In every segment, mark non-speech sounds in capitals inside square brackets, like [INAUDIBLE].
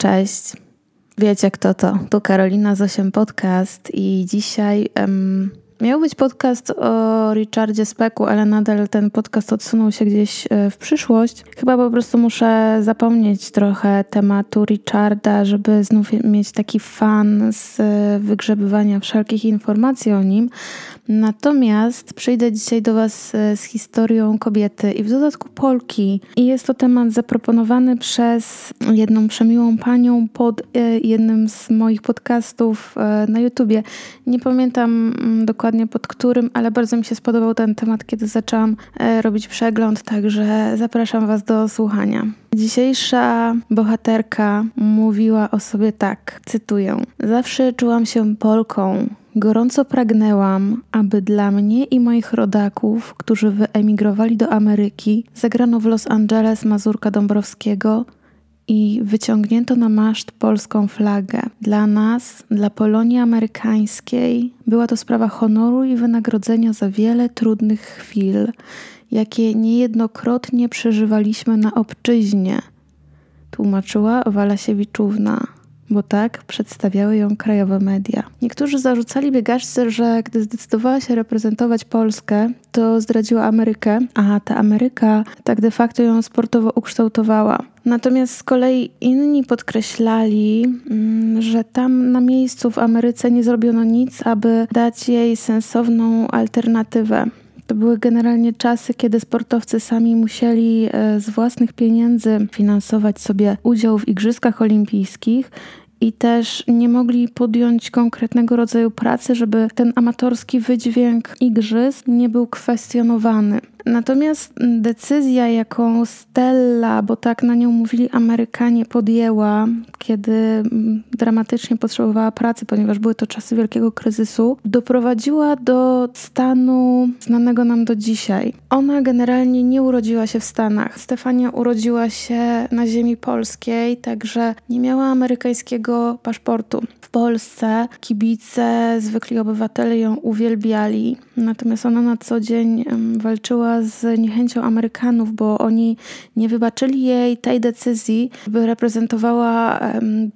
Cześć. Wiecie kto to? To Karolina z 8 Podcast i dzisiaj um, miał być podcast o Richardzie Speku, ale nadal ten podcast odsunął się gdzieś e, w przyszłość. Chyba po prostu muszę zapomnieć trochę tematu Richarda, żeby znów mieć taki fan z e, wygrzebywania wszelkich informacji o nim. Natomiast przyjdę dzisiaj do Was e, z historią kobiety i w dodatku Polki. I jest to temat zaproponowany przez jedną przemiłą panią pod jednym z moich podcastów na YouTubie. Nie pamiętam mm, dokładnie pod którym, ale bardzo mi się spodobał ten temat, kiedy zaczęłam robić przegląd, także zapraszam Was do słuchania. Dzisiejsza bohaterka mówiła o sobie tak, cytuję: Zawsze czułam się Polką, Gorąco pragnęłam, aby dla mnie i moich rodaków, którzy wyemigrowali do Ameryki, zagrano w Los Angeles Mazurka Dąbrowskiego i wyciągnięto na maszt polską flagę. Dla nas, dla Polonii amerykańskiej, była to sprawa honoru i wynagrodzenia za wiele trudnych chwil, jakie niejednokrotnie przeżywaliśmy na obczyźnie, tłumaczyła Walasiewiczówna bo tak przedstawiały ją krajowe media. Niektórzy zarzucali biegaczce, że gdy zdecydowała się reprezentować Polskę, to zdradziła Amerykę, a ta Ameryka tak de facto ją sportowo ukształtowała. Natomiast z kolei inni podkreślali, mm, że tam na miejscu w Ameryce nie zrobiono nic, aby dać jej sensowną alternatywę. To były generalnie czasy, kiedy sportowcy sami musieli e, z własnych pieniędzy finansować sobie udział w Igrzyskach Olimpijskich i też nie mogli podjąć konkretnego rodzaju pracy, żeby ten amatorski wydźwięk igrzysk nie był kwestionowany. Natomiast decyzja, jaką Stella, bo tak na nią mówili Amerykanie, podjęła, kiedy mm, dramatycznie potrzebowała pracy, ponieważ były to czasy wielkiego kryzysu, doprowadziła do stanu znanego nam do dzisiaj. Ona generalnie nie urodziła się w Stanach. Stefania urodziła się na ziemi polskiej, także nie miała amerykańskiego paszportu. W Polsce kibice, zwykli obywatele ją uwielbiali, natomiast ona na co dzień walczyła z niechęcią Amerykanów, bo oni nie wybaczyli jej tej decyzji, by reprezentowała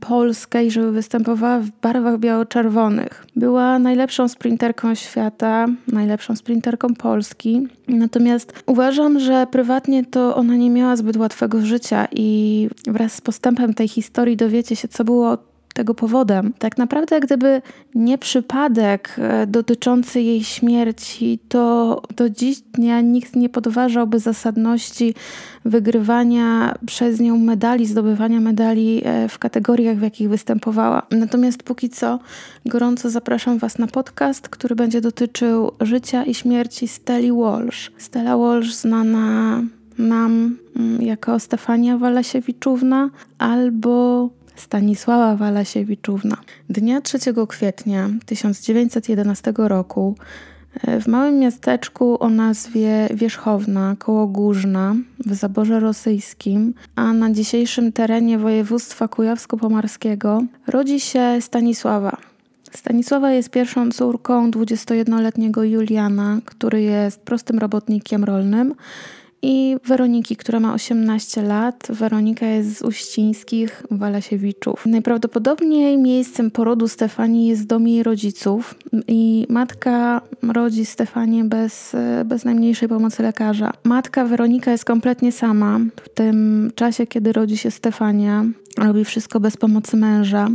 Polskę i żeby występowała w barwach biało-czerwonych. Była najlepszą sprinterką świata, najlepszą sprinterką Polski. Natomiast uważam, że prywatnie to ona nie miała zbyt łatwego życia i wraz z postępem tej historii dowiecie się, co było tego powodem. Tak naprawdę, gdyby nie przypadek e, dotyczący jej śmierci, to do dziś dnia nikt nie podważałby zasadności wygrywania przez nią medali, zdobywania medali e, w kategoriach, w jakich występowała. Natomiast póki co gorąco zapraszam Was na podcast, który będzie dotyczył życia i śmierci Steli Walsh. Stella Walsh znana nam mm, jako Stefania Walasiewiczówna albo Stanisława Walasiewiczówna. Dnia 3 kwietnia 1911 roku e, w małym miasteczku o nazwie Wierzchowna koło Górzna w zaborze rosyjskim, a na dzisiejszym terenie województwa kujawsko-pomarskiego rodzi się Stanisława. Stanisława jest pierwszą córką 21-letniego Juliana, który jest prostym robotnikiem rolnym i Weroniki, która ma 18 lat. Weronika jest z Uścińskich Walasiewiczów. Najprawdopodobniej miejscem porodu Stefanii jest dom jej rodziców i matka rodzi Stefanię bez, bez najmniejszej pomocy lekarza. Matka Weronika jest kompletnie sama w tym czasie, kiedy rodzi się Stefania robi wszystko bez pomocy męża.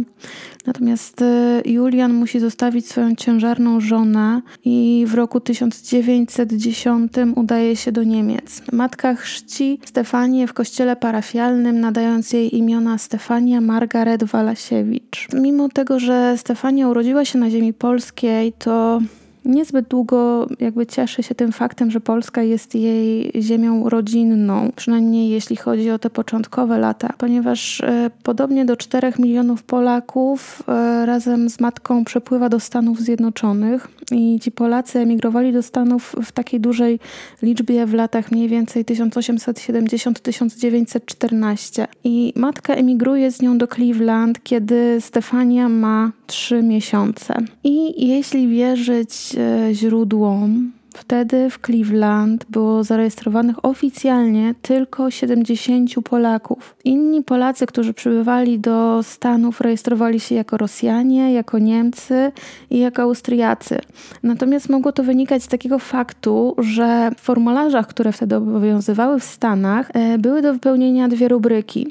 Natomiast y, Julian musi zostawić swoją ciężarną żonę i w roku 1910 udaje się do Niemiec. Matka chrzci Stefanię w kościele parafialnym, nadając jej imiona Stefania Margaret Walasiewicz. Mimo tego, że Stefania urodziła się na ziemi polskiej, to niezbyt długo jakby cieszy się tym faktem, że Polska jest jej ziemią rodzinną, przynajmniej jeśli chodzi o te początkowe lata, ponieważ e, podobnie do 4 milionów Polaków e, razem z matką przepływa do Stanów Zjednoczonych i ci Polacy emigrowali do Stanów w takiej dużej liczbie w latach mniej więcej 1870-1914 i matka emigruje z nią do Cleveland, kiedy Stefania ma trzy miesiące. I jeśli wierzyć e, źródłom, Wtedy w Cleveland było zarejestrowanych oficjalnie tylko 70 Polaków. Inni Polacy, którzy przybywali do Stanów, rejestrowali się jako Rosjanie, jako Niemcy i jako Austriacy. Natomiast mogło to wynikać z takiego faktu, że w formularzach, które wtedy obowiązywały w Stanach, e, były do wypełnienia dwie rubryki.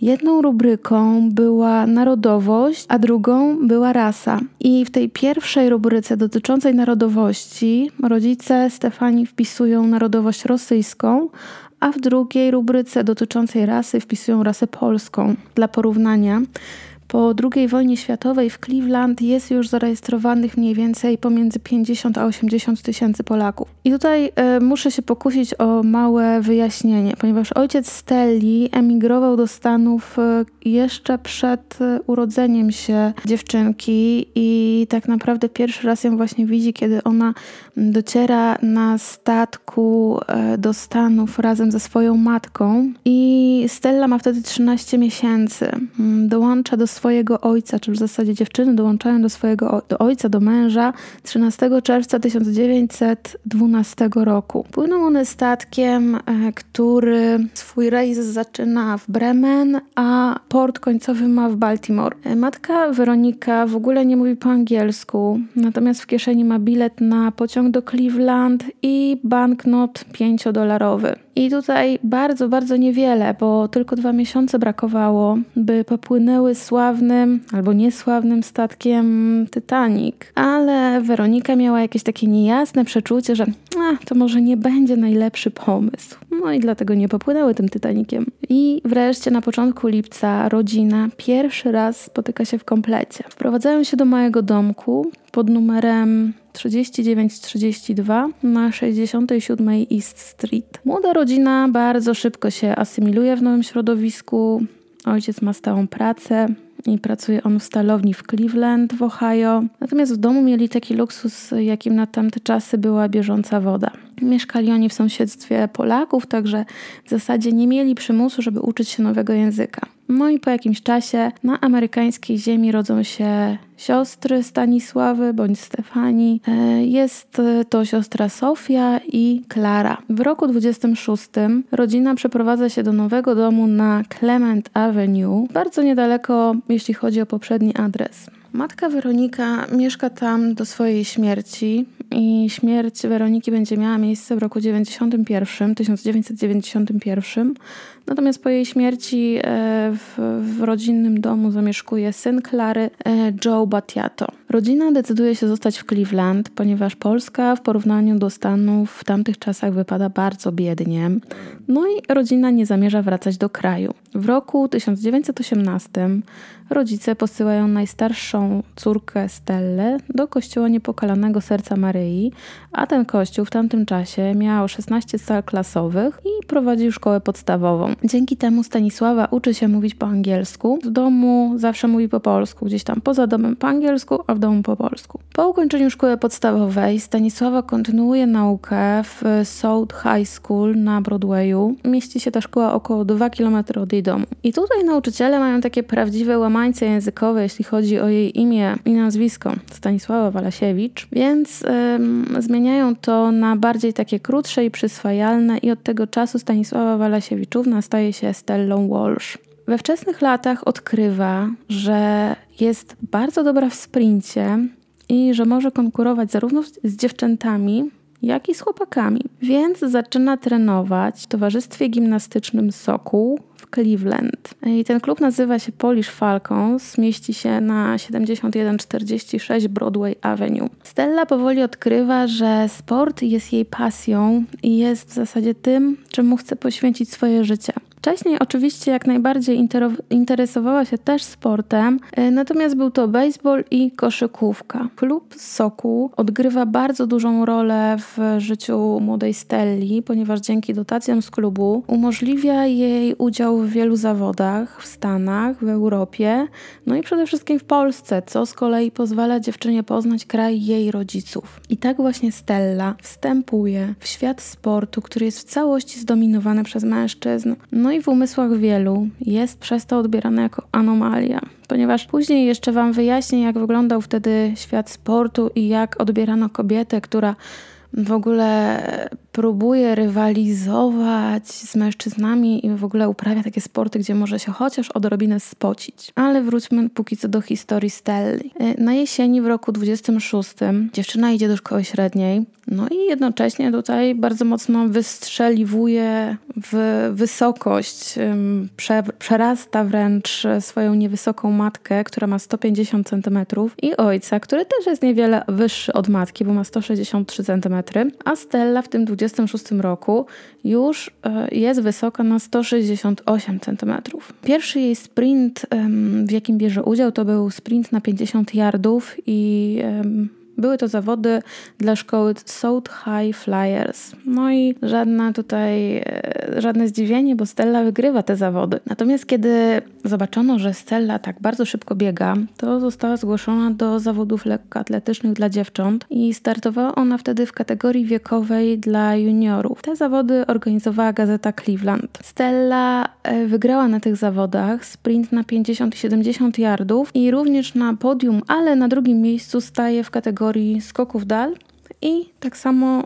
Jedną rubryką była narodowość, a drugą była rasa. I w tej pierwszej rubryce dotyczącej narodowości rodzice Stefani wpisują narodowość rosyjską, a w drugiej rubryce dotyczącej rasy wpisują rasę polską. Dla porównania, po II wojnie światowej w Cleveland jest już zarejestrowanych mniej więcej pomiędzy 50 a 80 tysięcy Polaków. I tutaj e, muszę się pokusić o małe wyjaśnienie, ponieważ ojciec Stelli emigrował do Stanów e, jeszcze przed e, urodzeniem się dziewczynki i tak naprawdę pierwszy raz ją właśnie widzi, kiedy ona dociera na statku e, do Stanów razem ze swoją matką i Stella ma wtedy 13 miesięcy. Mm, dołącza do swojego ojca, czy w zasadzie dziewczyny dołączają do swojego do ojca, do męża 13 czerwca 1912 roku. Płyną one statkiem, e, który swój rejs zaczyna w Bremen, a port końcowy ma w Baltimore. E, matka Weronika w ogóle nie mówi po angielsku, natomiast w kieszeni ma bilet na pociąg do Cleveland i banknot 5-dolarowy. I tutaj bardzo, bardzo niewiele, bo tylko dwa miesiące brakowało, by popłynęły sławnym albo niesławnym statkiem Titanic. Ale Weronika miała jakieś takie niejasne przeczucie, że to może nie będzie najlepszy pomysł. No i dlatego nie popłynęły tym Titanikiem. I wreszcie na początku lipca rodzina pierwszy raz spotyka się w komplecie. Wprowadzają się do mojego domku pod numerem 3932 na 67 East Street. Młoda rodzina bardzo szybko się asymiluje w nowym środowisku. Ojciec ma stałą pracę, i pracuje on w stalowni w Cleveland w Ohio. Natomiast w domu mieli taki luksus, jakim na tamte czasy była bieżąca woda. Mieszkali oni w sąsiedztwie Polaków, także w zasadzie nie mieli przymusu, żeby uczyć się nowego języka. No i po jakimś czasie na amerykańskiej ziemi rodzą się siostry Stanisławy bądź Stefani. E, jest to siostra Sofia i Klara. W roku 26 rodzina przeprowadza się do nowego domu na Clement Avenue, bardzo niedaleko, jeśli chodzi o poprzedni adres. Matka Weronika mieszka tam do swojej śmierci i śmierć Weroniki będzie miała miejsce w roku 91, 1991. Natomiast po jej śmierci e, w, w rodzinnym domu zamieszkuje syn Klary, e, Joe Battiato. Rodzina decyduje się zostać w Cleveland, ponieważ Polska w porównaniu do Stanów w tamtych czasach wypada bardzo biednie. No i rodzina nie zamierza wracać do kraju. W roku 1918 rodzice posyłają najstarszą córkę Stellę do kościoła Niepokalanego Serca Maryi, a ten kościół w tamtym czasie miał 16 sal klasowych i prowadził szkołę podstawową. Dzięki temu Stanisława uczy się mówić po angielsku. W domu zawsze mówi po polsku, gdzieś tam poza domem po angielsku, a w domu po polsku. Po ukończeniu szkoły podstawowej Stanisława kontynuuje naukę w South High School na Broadwayu. Mieści się ta szkoła około 2 km od jej domu. I tutaj nauczyciele mają takie prawdziwe łamańce językowe, jeśli chodzi o jej imię i nazwisko Stanisława Walasiewicz, więc ym, zmieniają to na bardziej takie krótsze i przyswajalne i od tego czasu Stanisława Walasiewiczówna staje się Stellą Walsh. We wczesnych latach odkrywa, że jest bardzo dobra w sprincie i że może konkurować zarówno z dziewczętami, jak i z chłopakami. Więc zaczyna trenować w towarzystwie gimnastycznym Sokół Cleveland. I ten klub nazywa się Polish Falcons, mieści się na 7146 Broadway Avenue. Stella powoli odkrywa, że sport jest jej pasją i jest w zasadzie tym, czemu chce poświęcić swoje życie. Wcześniej oczywiście jak najbardziej interesowała się też sportem, e, natomiast był to baseball i koszykówka. Klub Sokół odgrywa bardzo dużą rolę w życiu młodej Stelli, ponieważ dzięki dotacjom z klubu umożliwia jej udział w wielu zawodach w Stanach, w Europie, no i przede wszystkim w Polsce, co z kolei pozwala dziewczynie poznać kraj jej rodziców. I tak właśnie Stella wstępuje w świat sportu, który jest w całości zdominowany przez mężczyzn. No i w umysłach wielu jest przez to odbierane jako anomalia, ponieważ później jeszcze Wam wyjaśnię, jak wyglądał wtedy świat sportu i jak odbierano kobietę, która w ogóle próbuje rywalizować z mężczyznami i w ogóle uprawia takie sporty, gdzie może się chociaż odrobinę spocić. Ale wróćmy póki co do historii Stelli. Y, na jesieni w roku 26 dziewczyna idzie do szkoły średniej, no i jednocześnie tutaj bardzo mocno wystrzeliwuje w wysokość, prze, przerasta wręcz swoją niewysoką matkę, która ma 150 cm i ojca, który też jest niewiele wyższy od matki, bo ma 163 cm, a Stella w tym 26 roku już e, jest wysoka na 168 cm. Pierwszy jej sprint, w jakim bierze udział, to był sprint na 50 yardów i były to zawody dla szkoły South High Flyers. No i żadne tutaj, e, żadne zdziwienie, bo Stella wygrywa te zawody. Natomiast kiedy zobaczono, że Stella tak bardzo szybko biega, to została zgłoszona do zawodów lekkoatletycznych dla dziewcząt i startowała ona wtedy w kategorii wiekowej dla juniorów. Te zawody organizowała gazeta Cleveland. Stella e, wygrała na tych zawodach sprint na 50 i 70 yardów i również na podium, ale na drugim miejscu staje w kategorii kategorii skoków dal i tak samo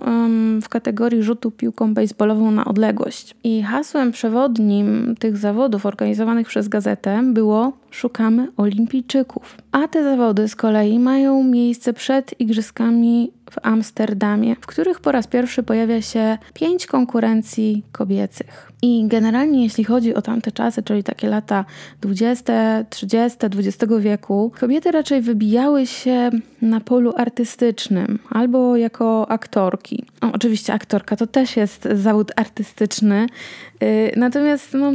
w kategorii rzutu piłką baseballową na odległość. I hasłem przewodnim tych zawodów organizowanych przez gazetę było Szukamy Olimpijczyków. A te zawody z kolei mają miejsce przed Igrzyskami w Amsterdamie, w których po raz pierwszy pojawia się pięć konkurencji kobiecych. I generalnie, jeśli chodzi o tamte czasy, czyli takie lata 20, 30, XX wieku, kobiety raczej wybijały się na polu artystycznym albo jako aktorki. O, oczywiście, aktorka to też jest zawód artystyczny, yy, natomiast no,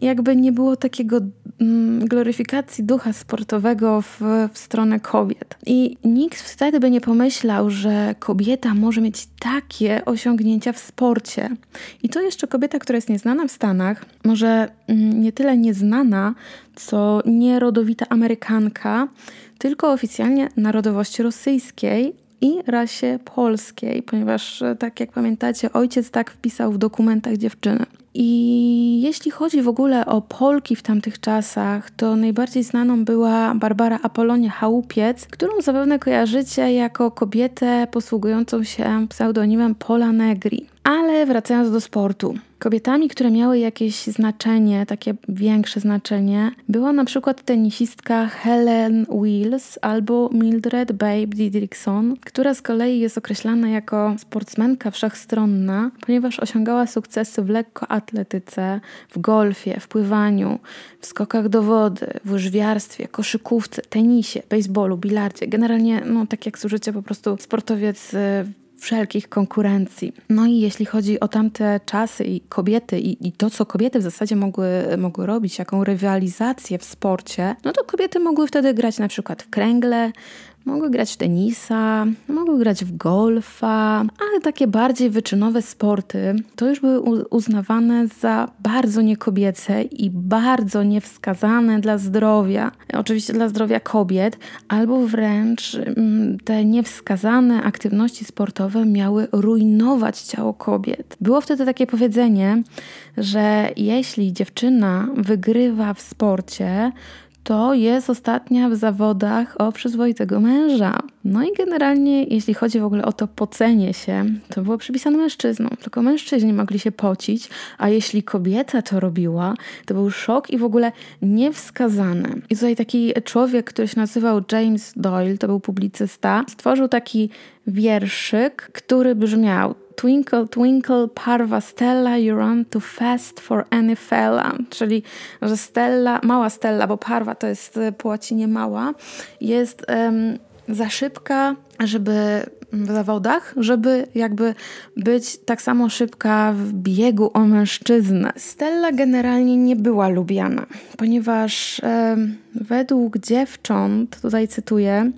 jakby nie było takiego mm, gloryfikacji ducha sportowego w, w stronę kobiet. I nikt wtedy by nie pomyślał, że kobieta może mieć takie osiągnięcia w sporcie. I to jeszcze kobieta, która jest nieznana w Stanach, może mm, nie tyle nieznana, co nierodowita Amerykanka, tylko oficjalnie narodowości rosyjskiej, i rasie polskiej, ponieważ, tak jak pamiętacie, ojciec tak wpisał w dokumentach dziewczyny. I jeśli chodzi w ogóle o Polki w tamtych czasach, to najbardziej znaną była Barbara Apolonia Chałupiec, którą zapewne kojarzycie jako kobietę posługującą się pseudonimem Pola Negri. Ale wracając do sportu. Kobietami, które miały jakieś znaczenie, takie większe znaczenie, była na przykład tenisistka Helen Wills albo Mildred Babe Didrikson, która z kolei jest określana jako sportsmenka wszechstronna, ponieważ osiągała sukcesy w lekkoatletyce, w golfie, w pływaniu, w skokach do wody, w łyżwiarstwie, koszykówce, tenisie, baseballu, bilardzie. Generalnie, no tak jak służycie, po prostu sportowiec y, wszelkich konkurencji. No i jeśli chodzi o tamte czasy i kobiety i, i to, co kobiety w zasadzie mogły, mogły robić, jaką rywalizację w sporcie, no to kobiety mogły wtedy grać na przykład w kręgle, Mogły grać w tenisa, mogły grać w golfa, ale takie bardziej wyczynowe sporty to już były uznawane za bardzo niekobiece i bardzo niewskazane dla zdrowia. Oczywiście dla zdrowia kobiet, albo wręcz mm, te niewskazane aktywności sportowe miały rujnować ciało kobiet. Było wtedy takie powiedzenie, że jeśli dziewczyna wygrywa w sporcie, to jest ostatnia w zawodach o przyzwoitego męża. No i generalnie, jeśli chodzi w ogóle o to pocenie się, to było przypisane mężczyznom. Tylko mężczyźni mogli się pocić, a jeśli kobieta to robiła, to był szok i w ogóle niewskazane. I tutaj taki człowiek, który się nazywał James Doyle, to był publicysta, stworzył taki wierszyk, który brzmiał Twinkle, twinkle, parva Stella, you run too fast for any fella. Czyli, że Stella, mała Stella, bo parva to jest po łacinie mała, jest um, za szybka, żeby w zawodach, żeby jakby być tak samo szybka w biegu o mężczyznę. Stella generalnie nie była lubiana, ponieważ e, według dziewcząt, tutaj cytuję,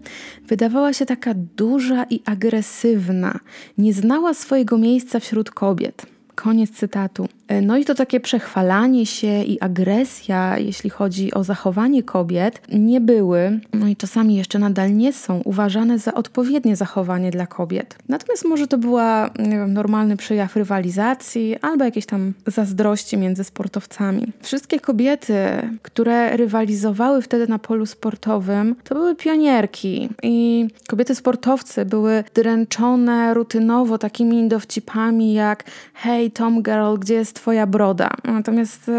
wydawała się taka duża i agresywna, nie znała swojego miejsca wśród kobiet. Koniec cytatu. E, no i to takie przechwalanie się i agresja, jeśli chodzi o zachowanie kobiet, nie były, no i czasami jeszcze nadal nie są uważane za odpowiednie zachowanie dla kobiet. Natomiast może to była, wiem, normalny przejaw rywalizacji albo jakieś tam zazdrości między sportowcami. Wszystkie kobiety, które rywalizowały wtedy na polu sportowym, to były pionierki i kobiety sportowcy były dręczone rutynowo takimi dowcipami jak hej Tom Girl, gdzie jest twoja broda? Natomiast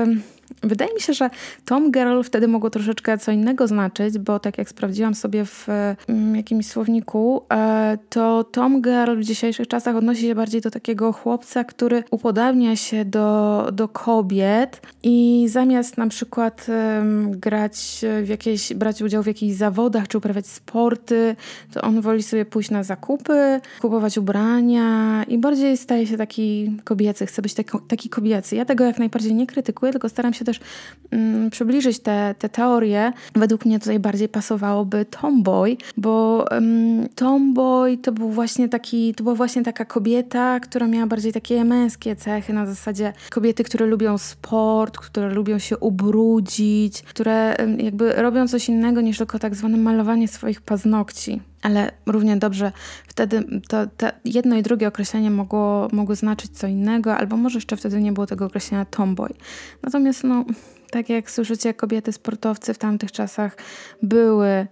Wydaje mi się, że Tom Girl wtedy mogło troszeczkę co innego znaczyć, bo tak jak sprawdziłam sobie w mm, jakimś słowniku, e, to Tom Girl w dzisiejszych czasach odnosi się bardziej do takiego chłopca, który upodabnia się do, do kobiet i zamiast na przykład grać w jakieś, brać udział w jakichś zawodach czy uprawiać sporty, to on woli sobie pójść na zakupy, kupować ubrania i bardziej staje się taki kobiecy, chce być taki, taki kobiecy. Ja tego jak najbardziej nie krytykuję, tylko staram się też mm, przybliżyć te, te teorie. Według mnie tutaj bardziej pasowałoby tomboy, bo um, tomboy to był właśnie taki, to była właśnie taka kobieta, która miała bardziej takie męskie cechy, na zasadzie kobiety, które lubią sport, które lubią się ubrudzić, które jakby robią coś innego niż tylko tak zwane malowanie swoich paznokci ale równie dobrze wtedy to, to, jedno i drugie określenie mogło, mogło znaczyć co innego, albo może jeszcze wtedy nie było tego określenia tomboy. Natomiast, no, tak jak słyszycie, kobiety sportowcy w tamtych czasach były e,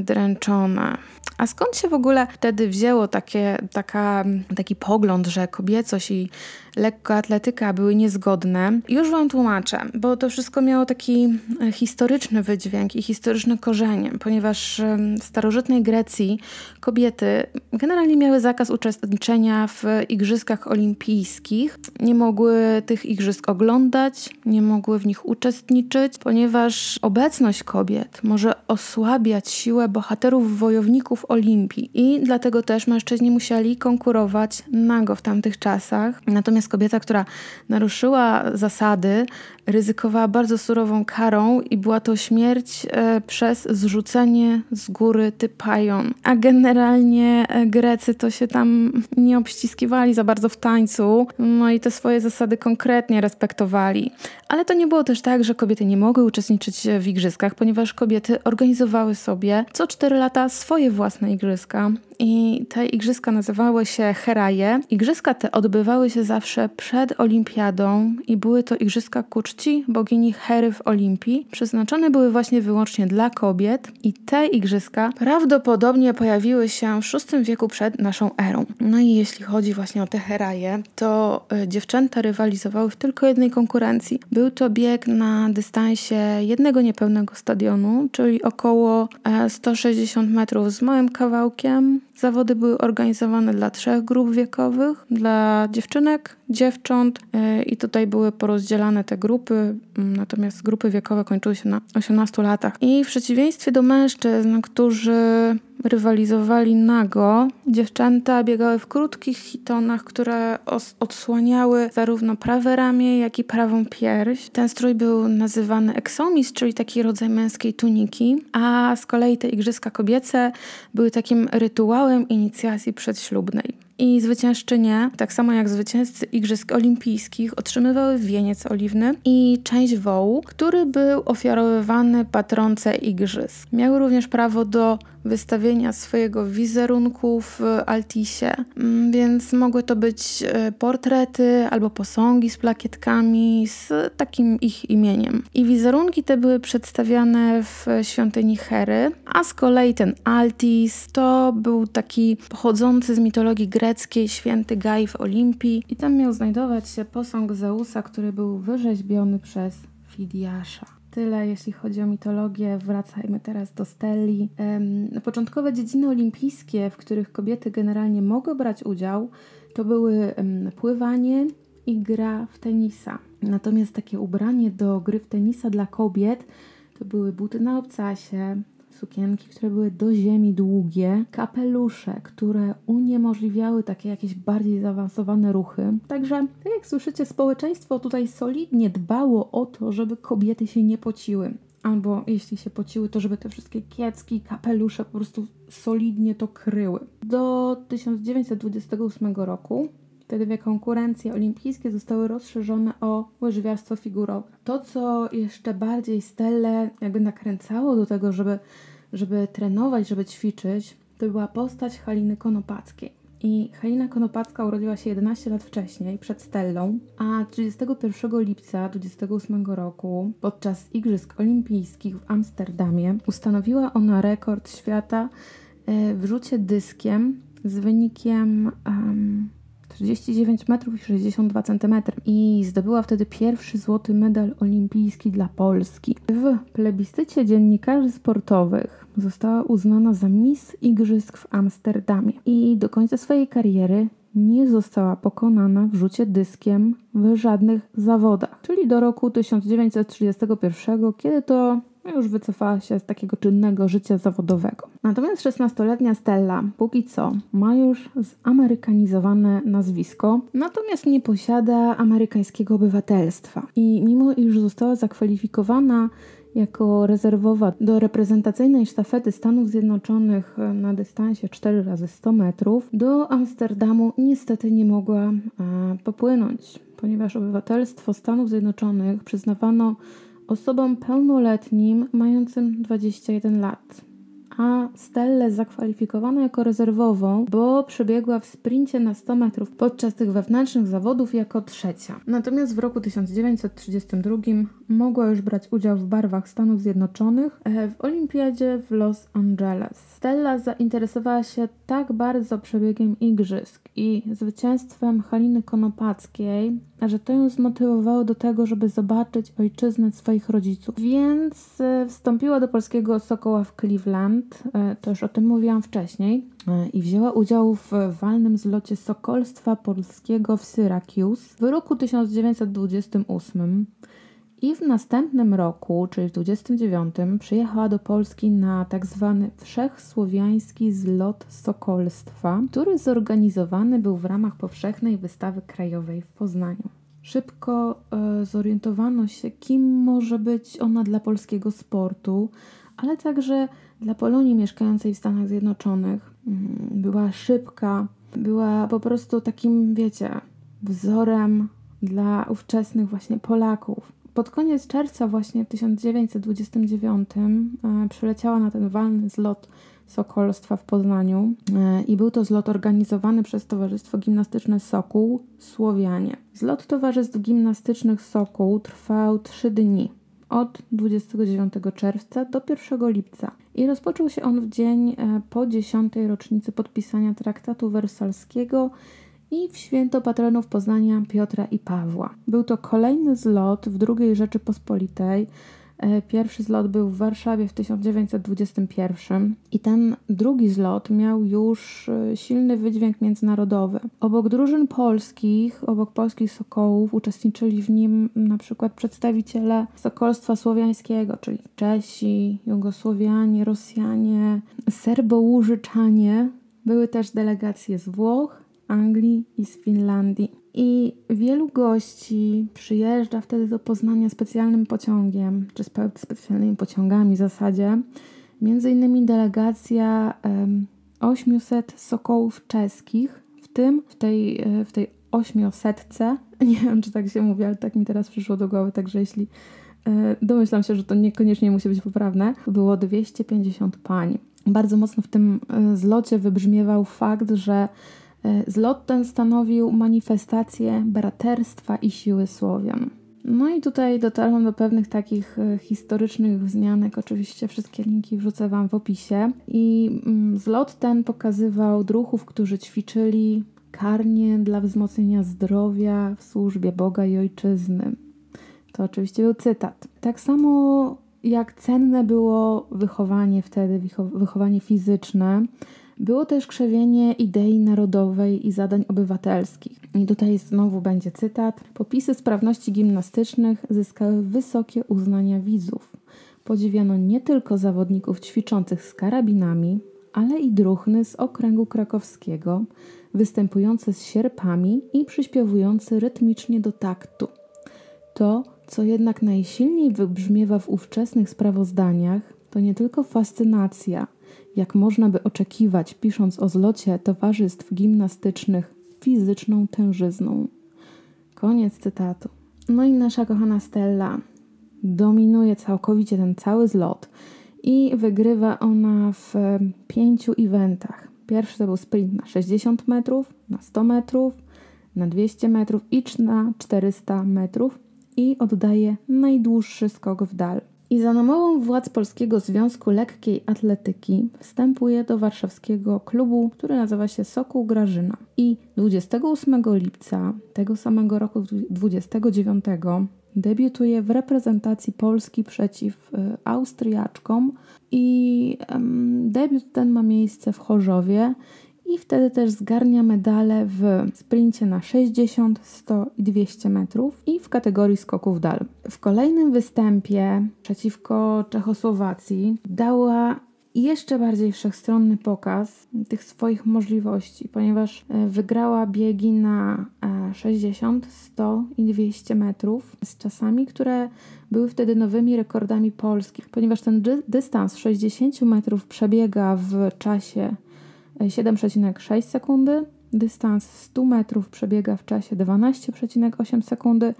dręczone. A skąd się w ogóle wtedy wzięło takie, taka, taki pogląd, że kobiecość i lekkoatletyka były niezgodne. Już Wam tłumaczę, bo to wszystko miało taki e, historyczny wydźwięk i historyczne korzenie, ponieważ w starożytnej Grecji kobiety generalnie miały zakaz uczestniczenia w igrzyskach olimpijskich. Nie mogły tych igrzysk oglądać, nie mogły w nich uczestniczyć, ponieważ obecność kobiet może osłabiać siłę bohaterów wojowników Olimpii i dlatego też mężczyźni musieli konkurować nago w tamtych czasach. Natomiast Natomiast kobieta, która naruszyła zasady, ryzykowała bardzo surową karą i była to śmierć e, przez zrzucenie z góry typajon. A generalnie e, Grecy to się tam nie obściskiwali za bardzo w tańcu, no i te swoje zasady konkretnie respektowali. Ale to nie było też tak, że kobiety nie mogły uczestniczyć w igrzyskach, ponieważ kobiety organizowały sobie co 4 lata swoje własne igrzyska. I te igrzyska nazywały się Heraje. Igrzyska te odbywały się zawsze przed olimpiadą i były to igrzyska ku czci bogini Hery w Olimpii. Przeznaczone były właśnie wyłącznie dla kobiet i te igrzyska prawdopodobnie pojawiły się w VI wieku przed naszą erą. No i jeśli chodzi właśnie o te Heraje, to y, dziewczęta rywalizowały w tylko jednej konkurencji. Był to bieg na dystansie jednego niepełnego stadionu, czyli około 160 e, metrów z małym kawałkiem Zawody były organizowane dla trzech grup wiekowych, dla dziewczynek, dziewcząt e, i tutaj były porozdzielane te grupy, mm, natomiast grupy wiekowe kończyły się na 18 latach. I w przeciwieństwie do mężczyzn, którzy rywalizowali nago, dziewczęta biegały w krótkich hitonach, które odsłaniały zarówno prawe ramię, jak i prawą pierś. Ten strój był nazywany exomis, czyli taki rodzaj męskiej tuniki, a z kolei te igrzyska kobiece były takim rytuałem inicjacji przedślubnej. I zwyciężczynie, tak samo jak zwycięzcy Igrzysk Olimpijskich, otrzymywały wieniec oliwny i część wołu, który był ofiarowywany patronce Igrzysk. Miały również prawo do wystawienia swojego wizerunku w Altisie, mm, więc mogły to być e, portrety albo posągi z plakietkami z takim ich imieniem. I wizerunki te były przedstawiane w świątyni Hery, a z kolei ten Altis to był taki pochodzący z mitologii greckiej święty Gaj w Olimpii. I tam miał znajdować się posąg Zeusa, który był wyrzeźbiony przez Fidiasza tyle, jeśli chodzi o mitologię. Wracajmy teraz do Stelli. Początkowe dziedziny olimpijskie, w których kobiety generalnie mogły brać udział, to były pływanie i gra w tenisa. Natomiast takie ubranie do gry w tenisa dla kobiet to były buty na obcasie, sukienki, które były do ziemi długie, kapelusze, które uniemożliwiały takie jakieś bardziej zaawansowane ruchy. Także, tak jak słyszycie, społeczeństwo tutaj solidnie dbało o to, żeby kobiety się nie pociły. Albo jeśli się pociły, to żeby te wszystkie kiecki, kapelusze po prostu solidnie to kryły. Do 1928 roku Wtedy konkurencje olimpijskie zostały rozszerzone o łyżwiarstwo figurowe. To, co jeszcze bardziej Stellę jakby nakręcało do tego, żeby, żeby trenować, żeby ćwiczyć, to była postać Haliny Konopackiej. I Halina Konopacka urodziła się 11 lat wcześniej, przed Stellą, a 31 lipca 28 roku, podczas Igrzysk Olimpijskich w Amsterdamie, ustanowiła ona rekord świata e, w rzucie dyskiem z wynikiem 39 metrów i 62 centymetry. I zdobyła wtedy pierwszy złoty medal olimpijski dla Polski. W plebiscycie dziennikarzy sportowych została uznana za Miss Igrzysk w Amsterdamie. I do końca swojej kariery nie została pokonana w rzucie dyskiem w żadnych zawodach, czyli do roku 1931, kiedy to już wycofała się z takiego czynnego życia zawodowego. Natomiast 16-letnia Stella póki co ma już zamerykanizowane nazwisko, natomiast nie posiada amerykańskiego obywatelstwa. I mimo iż została zakwalifikowana jako rezerwowa do reprezentacyjnej sztafety Stanów Zjednoczonych na dystansie 4 razy 100 metrów, do Amsterdamu niestety nie mogła e, popłynąć, ponieważ obywatelstwo Stanów Zjednoczonych przyznawano osobom pełnoletnim mającym 21 lat a Stellę zakwalifikowano jako rezerwową, bo przebiegła w sprincie na 100 metrów podczas tych wewnętrznych zawodów jako trzecia. Natomiast w roku 1932 mogła już brać udział w barwach Stanów Zjednoczonych e, w Olimpiadzie w Los Angeles. Stella zainteresowała się tak bardzo przebiegiem igrzysk i zwycięstwem Haliny Konopackiej, że to ją zmotywowało do tego, żeby zobaczyć ojczyznę swoich rodziców. Więc e, wstąpiła do polskiego Sokoła w Cleveland, e, to już o tym mówiłam wcześniej, e, i wzięła udział w walnym zlocie Sokolstwa Polskiego w Syracuse w roku 1928. I w następnym roku, czyli w 29, przyjechała do Polski na tak zwany Wszechsłowiański Zlot Sokolstwa, który zorganizowany był w ramach powszechnej wystawy krajowej w Poznaniu. Szybko e, zorientowano się, kim może być ona dla polskiego sportu, ale także dla Polonii mieszkającej w Stanach Zjednoczonych. Mm, była szybka, była po prostu takim, wiecie, wzorem dla ówczesnych właśnie Polaków. Pod koniec czerwca właśnie w 1929 e, przyleciała na ten walny zlot Sokolstwa w Poznaniu e, i był to zlot organizowany przez Towarzystwo Gimnastyczne Sokół Słowianie. Zlot Towarzystw Gimnastycznych Sokół trwał 3 dni od 29 czerwca do 1 lipca i rozpoczął się on w dzień e, po 10. rocznicy podpisania traktatu wersalskiego i w święto patronów Poznania Piotra i Pawła. Był to kolejny zlot w II Rzeczypospolitej. E, pierwszy zlot był w Warszawie w 1921 i ten drugi zlot miał już e, silny wydźwięk międzynarodowy. Obok drużyn polskich, obok polskich sokołów uczestniczyli w nim na przykład przedstawiciele sokolstwa słowiańskiego, czyli Czesi, Jugosłowianie, Rosjanie, Serbołużyczanie. Były też delegacje z Włoch, Anglii i z Finlandii. I wielu gości przyjeżdża wtedy do Poznania specjalnym pociągiem, czy specjalnymi pociągami w zasadzie. Między innymi delegacja um, 800 sokołów czeskich, w tym w tej, e, w tej ośmiosetce, [LAUGHS] nie wiem czy tak się mówi, ale tak mi teraz przyszło do głowy, także jeśli e, domyślam się, że to niekoniecznie musi być poprawne, było 250 pań. Bardzo mocno w tym e, zlocie wybrzmiewał fakt, że zlot ten stanowił manifestację braterstwa i siły Słowian. No i tutaj dotarłam do pewnych takich e, historycznych wzmianek. Oczywiście wszystkie linki wrzucę Wam w opisie. I mm, zlot ten pokazywał druhów, którzy ćwiczyli karnie dla wzmocnienia zdrowia w służbie Boga i Ojczyzny. To oczywiście był cytat. Tak samo jak cenne było wychowanie wtedy, wychowanie fizyczne, było też krzewienie idei narodowej i zadań obywatelskich. I tutaj znowu będzie cytat. Popisy sprawności gimnastycznych zyskały wysokie uznania widzów. Podziwiano nie tylko zawodników ćwiczących z karabinami, ale i druchny z okręgu krakowskiego, występujące z sierpami i przyśpiewujące rytmicznie do taktu. To, co jednak najsilniej wybrzmiewa w ówczesnych sprawozdaniach, to nie tylko fascynacja, jak można by oczekiwać, pisząc o zlocie towarzystw gimnastycznych fizyczną tężyzną. Koniec cytatu. No i nasza kochana Stella dominuje całkowicie ten cały zlot i wygrywa ona w pięciu eventach. Pierwszy to był sprint na 60 metrów, na 100 metrów, na 200 metrów i na 400 metrów i oddaje najdłuższy skok w dal. I za namową władz Polskiego Związku Lekkiej Atletyki wstępuje do warszawskiego klubu, który nazywa się Sokół Grażyna. I 28 lipca tego samego roku, 29, debiutuje w reprezentacji Polski przeciw y, Austriaczkom i debiut ten ma miejsce w Chorzowie i wtedy też zgarnia medale w sprincie na 60, 100 i 200 metrów i w kategorii skoków dal. W kolejnym występie przeciwko Czechosłowacji dała jeszcze bardziej wszechstronny pokaz tych swoich możliwości, ponieważ e, wygrała biegi na 60, e, 100 i 200 metrów z czasami, które były wtedy nowymi rekordami polskich, ponieważ ten dystans 60 metrów przebiega w czasie 7,6 sekundy. Dystans 100 metrów przebiega w czasie 12,8 sekundy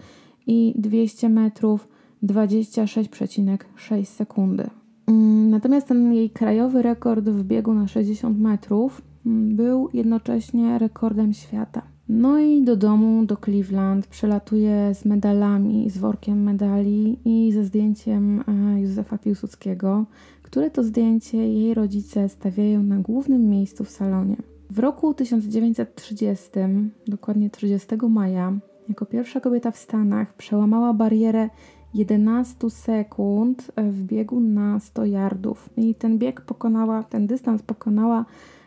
i 200 metrów 26,6 sekundy. Mm, natomiast ten jej krajowy rekord w biegu na 60 metrów mm, był jednocześnie rekordem świata. No i do domu, do Cleveland, przelatuje z medalami, z workiem medali i ze zdjęciem e, Józefa Piłsudskiego, które to zdjęcie jej rodzice stawiają na głównym miejscu w salonie. W roku 1930, dokładnie 30 maja, jako pierwsza kobieta w Stanach przełamała barierę 11 sekund w biegu na 100 yardów. I ten bieg pokonała, ten dystans pokonała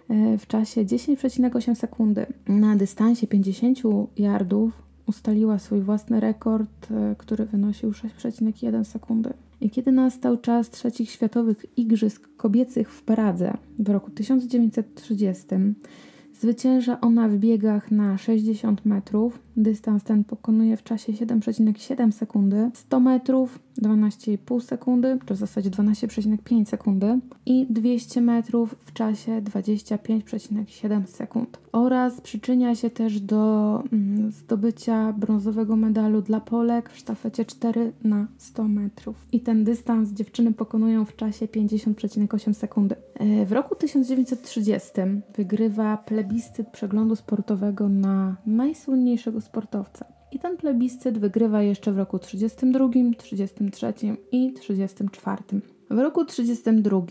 e, w czasie 10,8 sekundy. Na dystansie 50 yardów ustaliła swój własny rekord, e, który wynosił 6,1 sekundy. I kiedy nastał czas trzecich światowych igrzysk kobiecych w Pradze w roku 1930, zwycięża ona w biegach na 60 metrów. Dystans ten pokonuje w czasie 7,7 sekundy, 100 metrów 12,5 sekundy, czy w zasadzie 12,5 sekundy i 200 metrów w czasie 25,7 sekund. Oraz przyczynia się też do mm, zdobycia brązowego medalu dla Polek w sztafecie 4 na 100 metrów. I ten dystans dziewczyny pokonują w czasie 50,8 sekundy. E, w roku 1930 wygrywa plebiscyt przeglądu sportowego na najsłynniejszego sportowca. I ten plebiscyt wygrywa jeszcze w roku 32, 33 i 34. W roku 32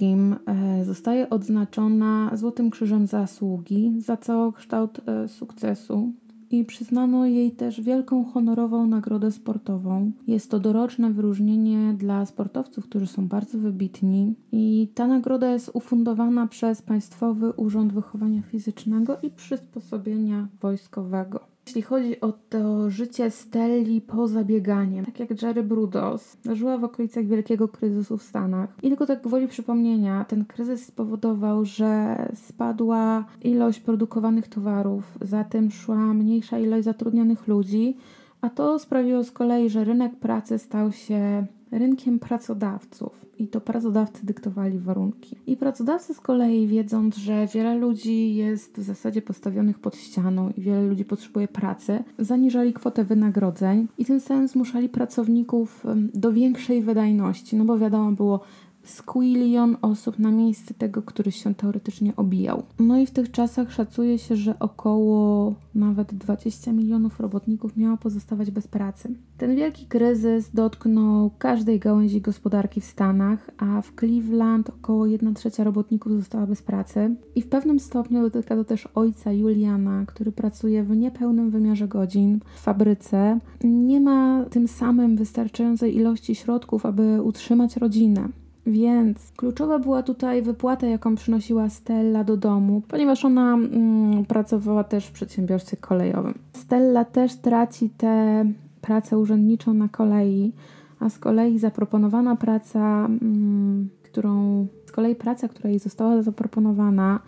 e, zostaje odznaczona Złotym Krzyżem Zasługi za całokształt e, sukcesu i przyznano jej też wielką honorową nagrodę sportową. Jest to doroczne wyróżnienie dla sportowców, którzy są bardzo wybitni i ta nagroda jest ufundowana przez Państwowy Urząd Wychowania Fizycznego i Przysposobienia Wojskowego. Jeśli chodzi o to życie Stelli poza bieganiem, tak jak Jerry Brudos, żyła w okolicach wielkiego kryzysu w Stanach. I tylko tak gwoli przypomnienia, ten kryzys spowodował, że spadła ilość produkowanych towarów, za tym szła mniejsza ilość zatrudnionych ludzi, a to sprawiło z kolei, że rynek pracy stał się rynkiem pracodawców i to pracodawcy dyktowali warunki. I pracodawcy z kolei, wiedząc, że wiele ludzi jest w zasadzie postawionych pod ścianą i wiele ludzi potrzebuje pracy, zaniżali kwotę wynagrodzeń i tym samym zmuszali pracowników do większej wydajności, no bo wiadomo było, squillion osób na miejsce tego, który się teoretycznie obijał. No i w tych czasach szacuje się, że około nawet 20 milionów robotników miało pozostawać bez pracy. Ten wielki kryzys dotknął każdej gałęzi gospodarki w Stanach, a w Cleveland około 1 trzecia robotników została bez pracy. I w pewnym stopniu dotyka to też ojca Juliana, który pracuje w niepełnym wymiarze godzin w fabryce. Nie ma tym samym wystarczającej ilości środków, aby utrzymać rodzinę. Więc kluczowa była tutaj wypłata, jaką przynosiła Stella do domu, ponieważ ona mm, pracowała też w przedsiębiorstwie kolejowym. Stella też traci tę pracę urzędniczą na kolei, a z kolei zaproponowana praca, mm, którą z kolei praca, która jej została zaproponowana,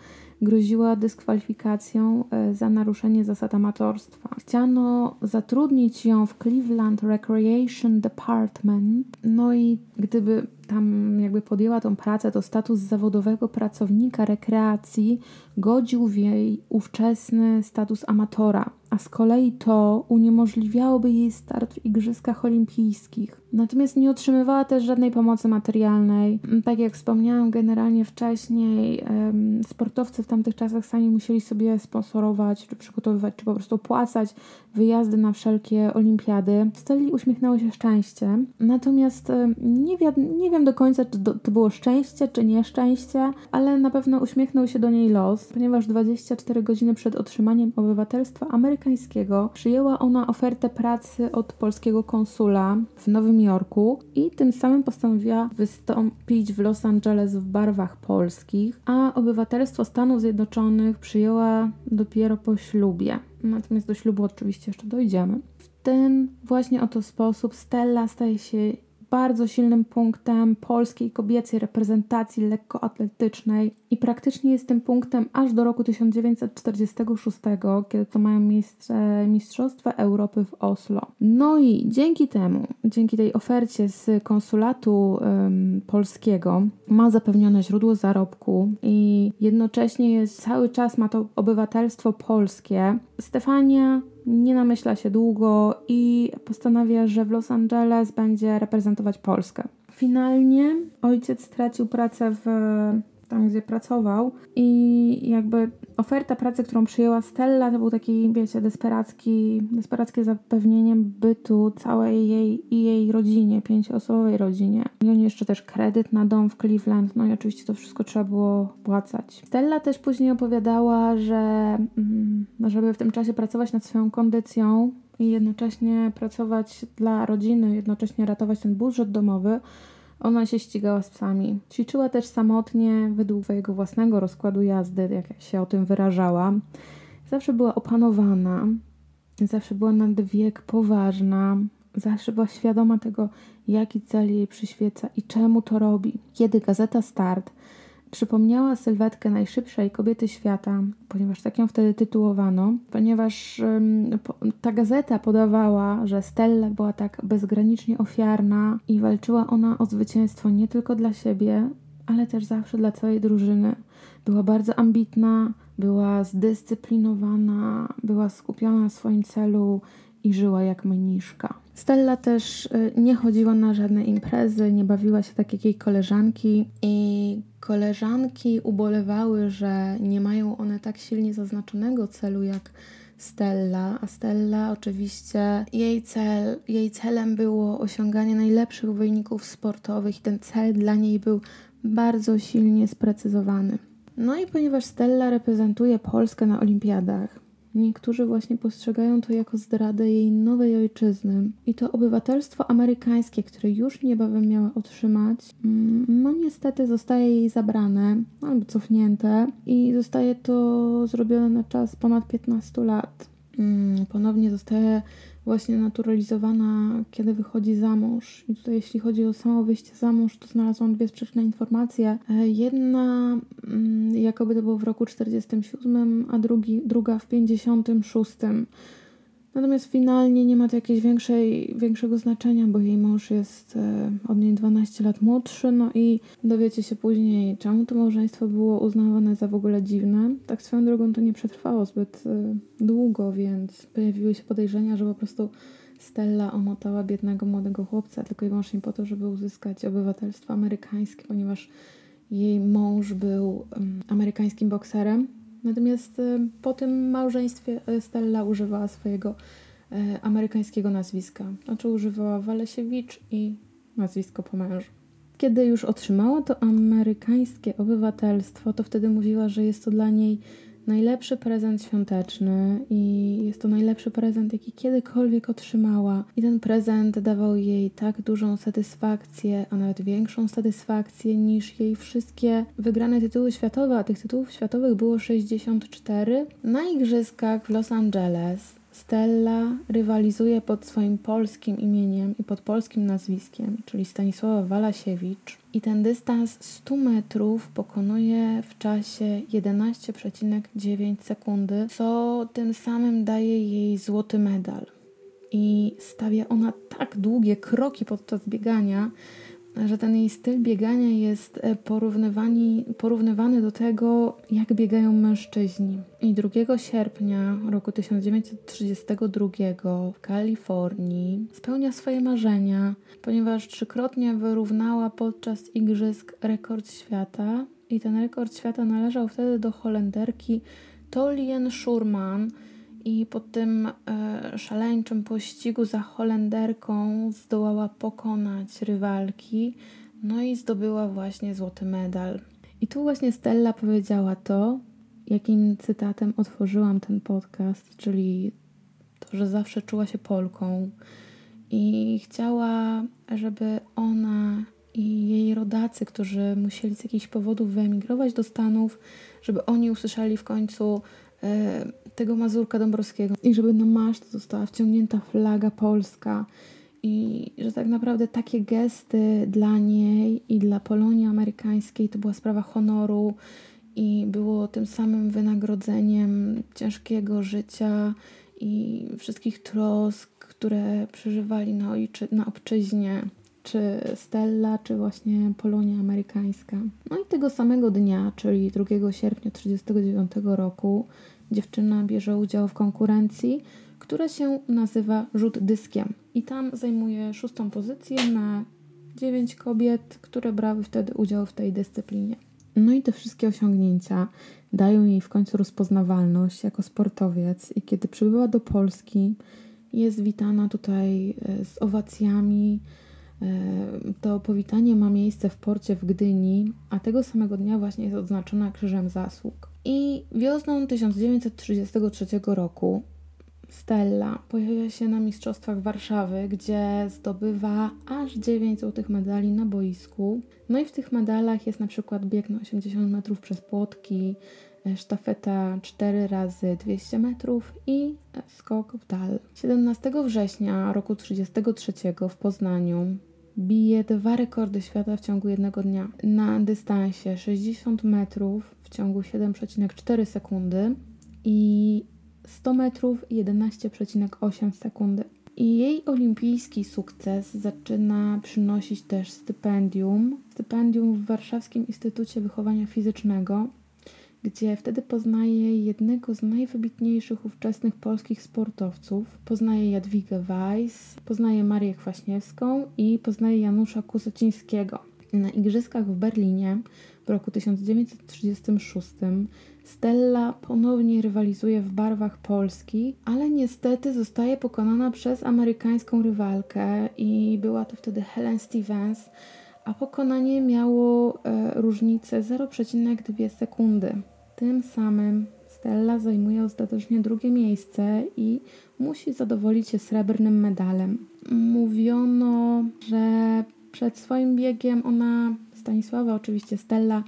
groziła dyskwalifikacją e, za naruszenie zasad amatorstwa. Chciano zatrudnić ją w Cleveland Recreation Department, no i gdyby tam jakby podjęła tą pracę, to status zawodowego pracownika rekreacji godził w jej ówczesny status amatora a z kolei to uniemożliwiałoby jej start w Igrzyskach Olimpijskich. Natomiast nie otrzymywała też żadnej pomocy materialnej. Tak jak wspomniałam generalnie wcześniej, sportowcy w tamtych czasach sami musieli sobie sponsorować, czy przygotowywać, czy po prostu opłacać wyjazdy na wszelkie olimpiady. Stelli uśmiechnęło się szczęście. Natomiast nie, wi- nie wiem do końca, czy to było szczęście, czy nieszczęście, ale na pewno uśmiechnął się do niej los, ponieważ 24 godziny przed otrzymaniem obywatelstwa amerykańskiego przyjęła ona ofertę pracy od polskiego konsula w Nowym Jorku i tym samym postanowiła wystąpić w Los Angeles w barwach polskich, a obywatelstwo Stanów Zjednoczonych przyjęła dopiero po ślubie. Natomiast do ślubu oczywiście jeszcze dojdziemy. W ten właśnie oto sposób Stella staje się bardzo silnym punktem polskiej kobiecej reprezentacji lekkoatletycznej i praktycznie jest tym punktem aż do roku 1946, kiedy to mają miejsce Mistrzostwa Europy w Oslo. No i dzięki temu, dzięki tej ofercie z konsulatu um, polskiego, ma zapewnione źródło zarobku i jednocześnie jest cały czas ma to obywatelstwo polskie. Stefania nie namyśla się długo i postanawia, że w Los Angeles będzie reprezentować Polskę. Finalnie ojciec stracił pracę w tam, gdzie pracował i jakby oferta pracy, którą przyjęła Stella, to był taki, wiecie, desperacki, desperackie zapewnienie bytu całej jej i jej rodzinie, pięcioosobowej rodzinie. I oni jeszcze też kredyt na dom w Cleveland, no i oczywiście to wszystko trzeba było płacać. Stella też później opowiadała, że mm, żeby w tym czasie pracować nad swoją kondycją i jednocześnie pracować dla rodziny, jednocześnie ratować ten budżet domowy, ona się ścigała z psami. Ćwiczyła też samotnie, według swojego własnego rozkładu jazdy, jak się o tym wyrażała. Zawsze była opanowana, zawsze była nad wiek poważna, zawsze była świadoma tego, jaki cel jej przyświeca i czemu to robi. Kiedy gazeta Start Przypomniała sylwetkę najszybszej kobiety świata, ponieważ tak ją wtedy tytułowano, ponieważ ta gazeta podawała, że Stella była tak bezgranicznie ofiarna i walczyła ona o zwycięstwo nie tylko dla siebie, ale też zawsze dla całej drużyny. Była bardzo ambitna, była zdyscyplinowana, była skupiona na swoim celu i żyła jak mniszka. Stella też y, nie chodziła na żadne imprezy, nie bawiła się tak jak jej koleżanki i koleżanki ubolewały, że nie mają one tak silnie zaznaczonego celu jak Stella, a Stella oczywiście jej cel, jej celem było osiąganie najlepszych wyników sportowych i ten cel dla niej był bardzo silnie sprecyzowany. No i ponieważ Stella reprezentuje Polskę na olimpiadach, Niektórzy właśnie postrzegają to jako zdradę jej nowej ojczyzny i to obywatelstwo amerykańskie, które już niebawem miała otrzymać, mm, no niestety zostaje jej zabrane albo cofnięte i zostaje to zrobione na czas ponad 15 lat. Mm, ponownie zostaje właśnie naturalizowana, kiedy wychodzi za mąż. I tutaj, jeśli chodzi o samo wyjście za mąż, to znalazłam dwie sprzeczne informacje. E, jedna, mm, jakoby to było w roku 47, a drugi, druga w 56. Natomiast finalnie nie ma to jakiegoś większej, większego znaczenia, bo jej mąż jest e, od niej 12 lat młodszy, no i dowiecie się później, czemu to małżeństwo było uznawane za w ogóle dziwne. Tak swoją drogą to nie przetrwało zbyt e, długo, więc pojawiły się podejrzenia, że po prostu Stella omotała biednego młodego chłopca tylko i wyłącznie po to, żeby uzyskać obywatelstwo amerykańskie, ponieważ jej mąż był amerykańskim bokserem Natomiast e, po tym małżeństwie Stella używała swojego e, amerykańskiego nazwiska. Znaczy używała Walesiewicz i nazwisko po mężu. Kiedy już otrzymała to amerykańskie obywatelstwo, to wtedy mówiła, że jest to dla niej najlepszy prezent świąteczny i jest to najlepszy prezent, jaki kiedykolwiek otrzymała. I ten prezent dawał jej tak dużą satysfakcję, a nawet większą satysfakcję niż jej wszystkie wygrane tytuły światowe, a tych tytułów światowych było 64. Na igrzyskach w Los Angeles Stella rywalizuje pod swoim polskim imieniem i pod polskim nazwiskiem, czyli Stanisława Walasiewicz. I ten dystans 100 metrów pokonuje w czasie 11,9 sekundy, co tym samym daje jej złoty medal. I stawia ona tak długie kroki podczas biegania, że ten jej styl biegania jest e, porównywany, do tego, jak biegają mężczyźni. I 2 sierpnia roku 1932 w Kalifornii spełnia swoje marzenia, ponieważ trzykrotnie wyrównała podczas igrzysk rekord świata. I ten rekord świata należał wtedy do Holenderki Tolien Schurman, i po tym e, szaleńczym pościgu za Holenderką zdołała pokonać rywalki, no i zdobyła właśnie złoty medal. I tu właśnie Stella powiedziała to, jakim cytatem otworzyłam ten podcast, czyli to, że zawsze czuła się Polką i chciała, żeby ona i jej rodacy, którzy musieli z jakichś powodów wyemigrować do Stanów, żeby oni usłyszeli w końcu e, tego Mazurka Dąbrowskiego. I żeby na maszt została wciągnięta flaga polska. I że tak naprawdę takie gesty dla niej i dla Polonii amerykańskiej to była sprawa honoru. I było tym samym wynagrodzeniem ciężkiego życia i wszystkich trosk, które przeżywali na, ojczy, na obczyźnie, czy Stella, czy właśnie Polonia amerykańska. No i tego samego dnia, czyli 2 sierpnia 1939 roku, dziewczyna bierze udział w konkurencji, która się nazywa rzut dyskiem. I tam zajmuje szóstą pozycję na dziewięć kobiet, które brały wtedy udział w tej dyscyplinie. No i te wszystkie osiągnięcia dają jej w końcu rozpoznawalność jako sportowiec i kiedy przybyła do Polski, jest witana tutaj e, z owacjami. E, to powitanie ma miejsce w porcie w Gdyni, a tego samego dnia właśnie jest odznaczona Krzyżem Zasług. I wiosną 1933 roku Stella pojawia się na Mistrzostwach Warszawy, gdzie zdobywa aż 9 złotych medali na boisku. No i w tych medalach jest na przykład bieg na 80 metrów przez płotki, e, sztafeta 4 razy 200 metrów i skok w dal. 17 września roku 1933 w Poznaniu bije dwa rekordy świata w ciągu jednego dnia. Na dystansie 60 metrów w ciągu 7,4 sekundy i 100 metrów 11,8 sekundy. I jej olimpijski sukces zaczyna przynosić też stypendium. Stypendium w Warszawskim Instytucie Wychowania Fizycznego, gdzie wtedy poznaje jednego z najwybitniejszych ówczesnych polskich sportowców. Poznaje Jadwigę Weiss, poznaje Marię Kwaśniewską i poznaje Janusza Kusocińskiego. Na igrzyskach w Berlinie w roku 1936 Stella ponownie rywalizuje w barwach Polski, ale niestety zostaje pokonana przez amerykańską rywalkę i była to wtedy Helen Stevens, a pokonanie miało e, różnicę 0,2 sekundy. Tym samym Stella zajmuje ostatecznie drugie miejsce i musi zadowolić się srebrnym medalem. Mówiono, że przed swoim biegiem ona, Stanisława oczywiście, Stella,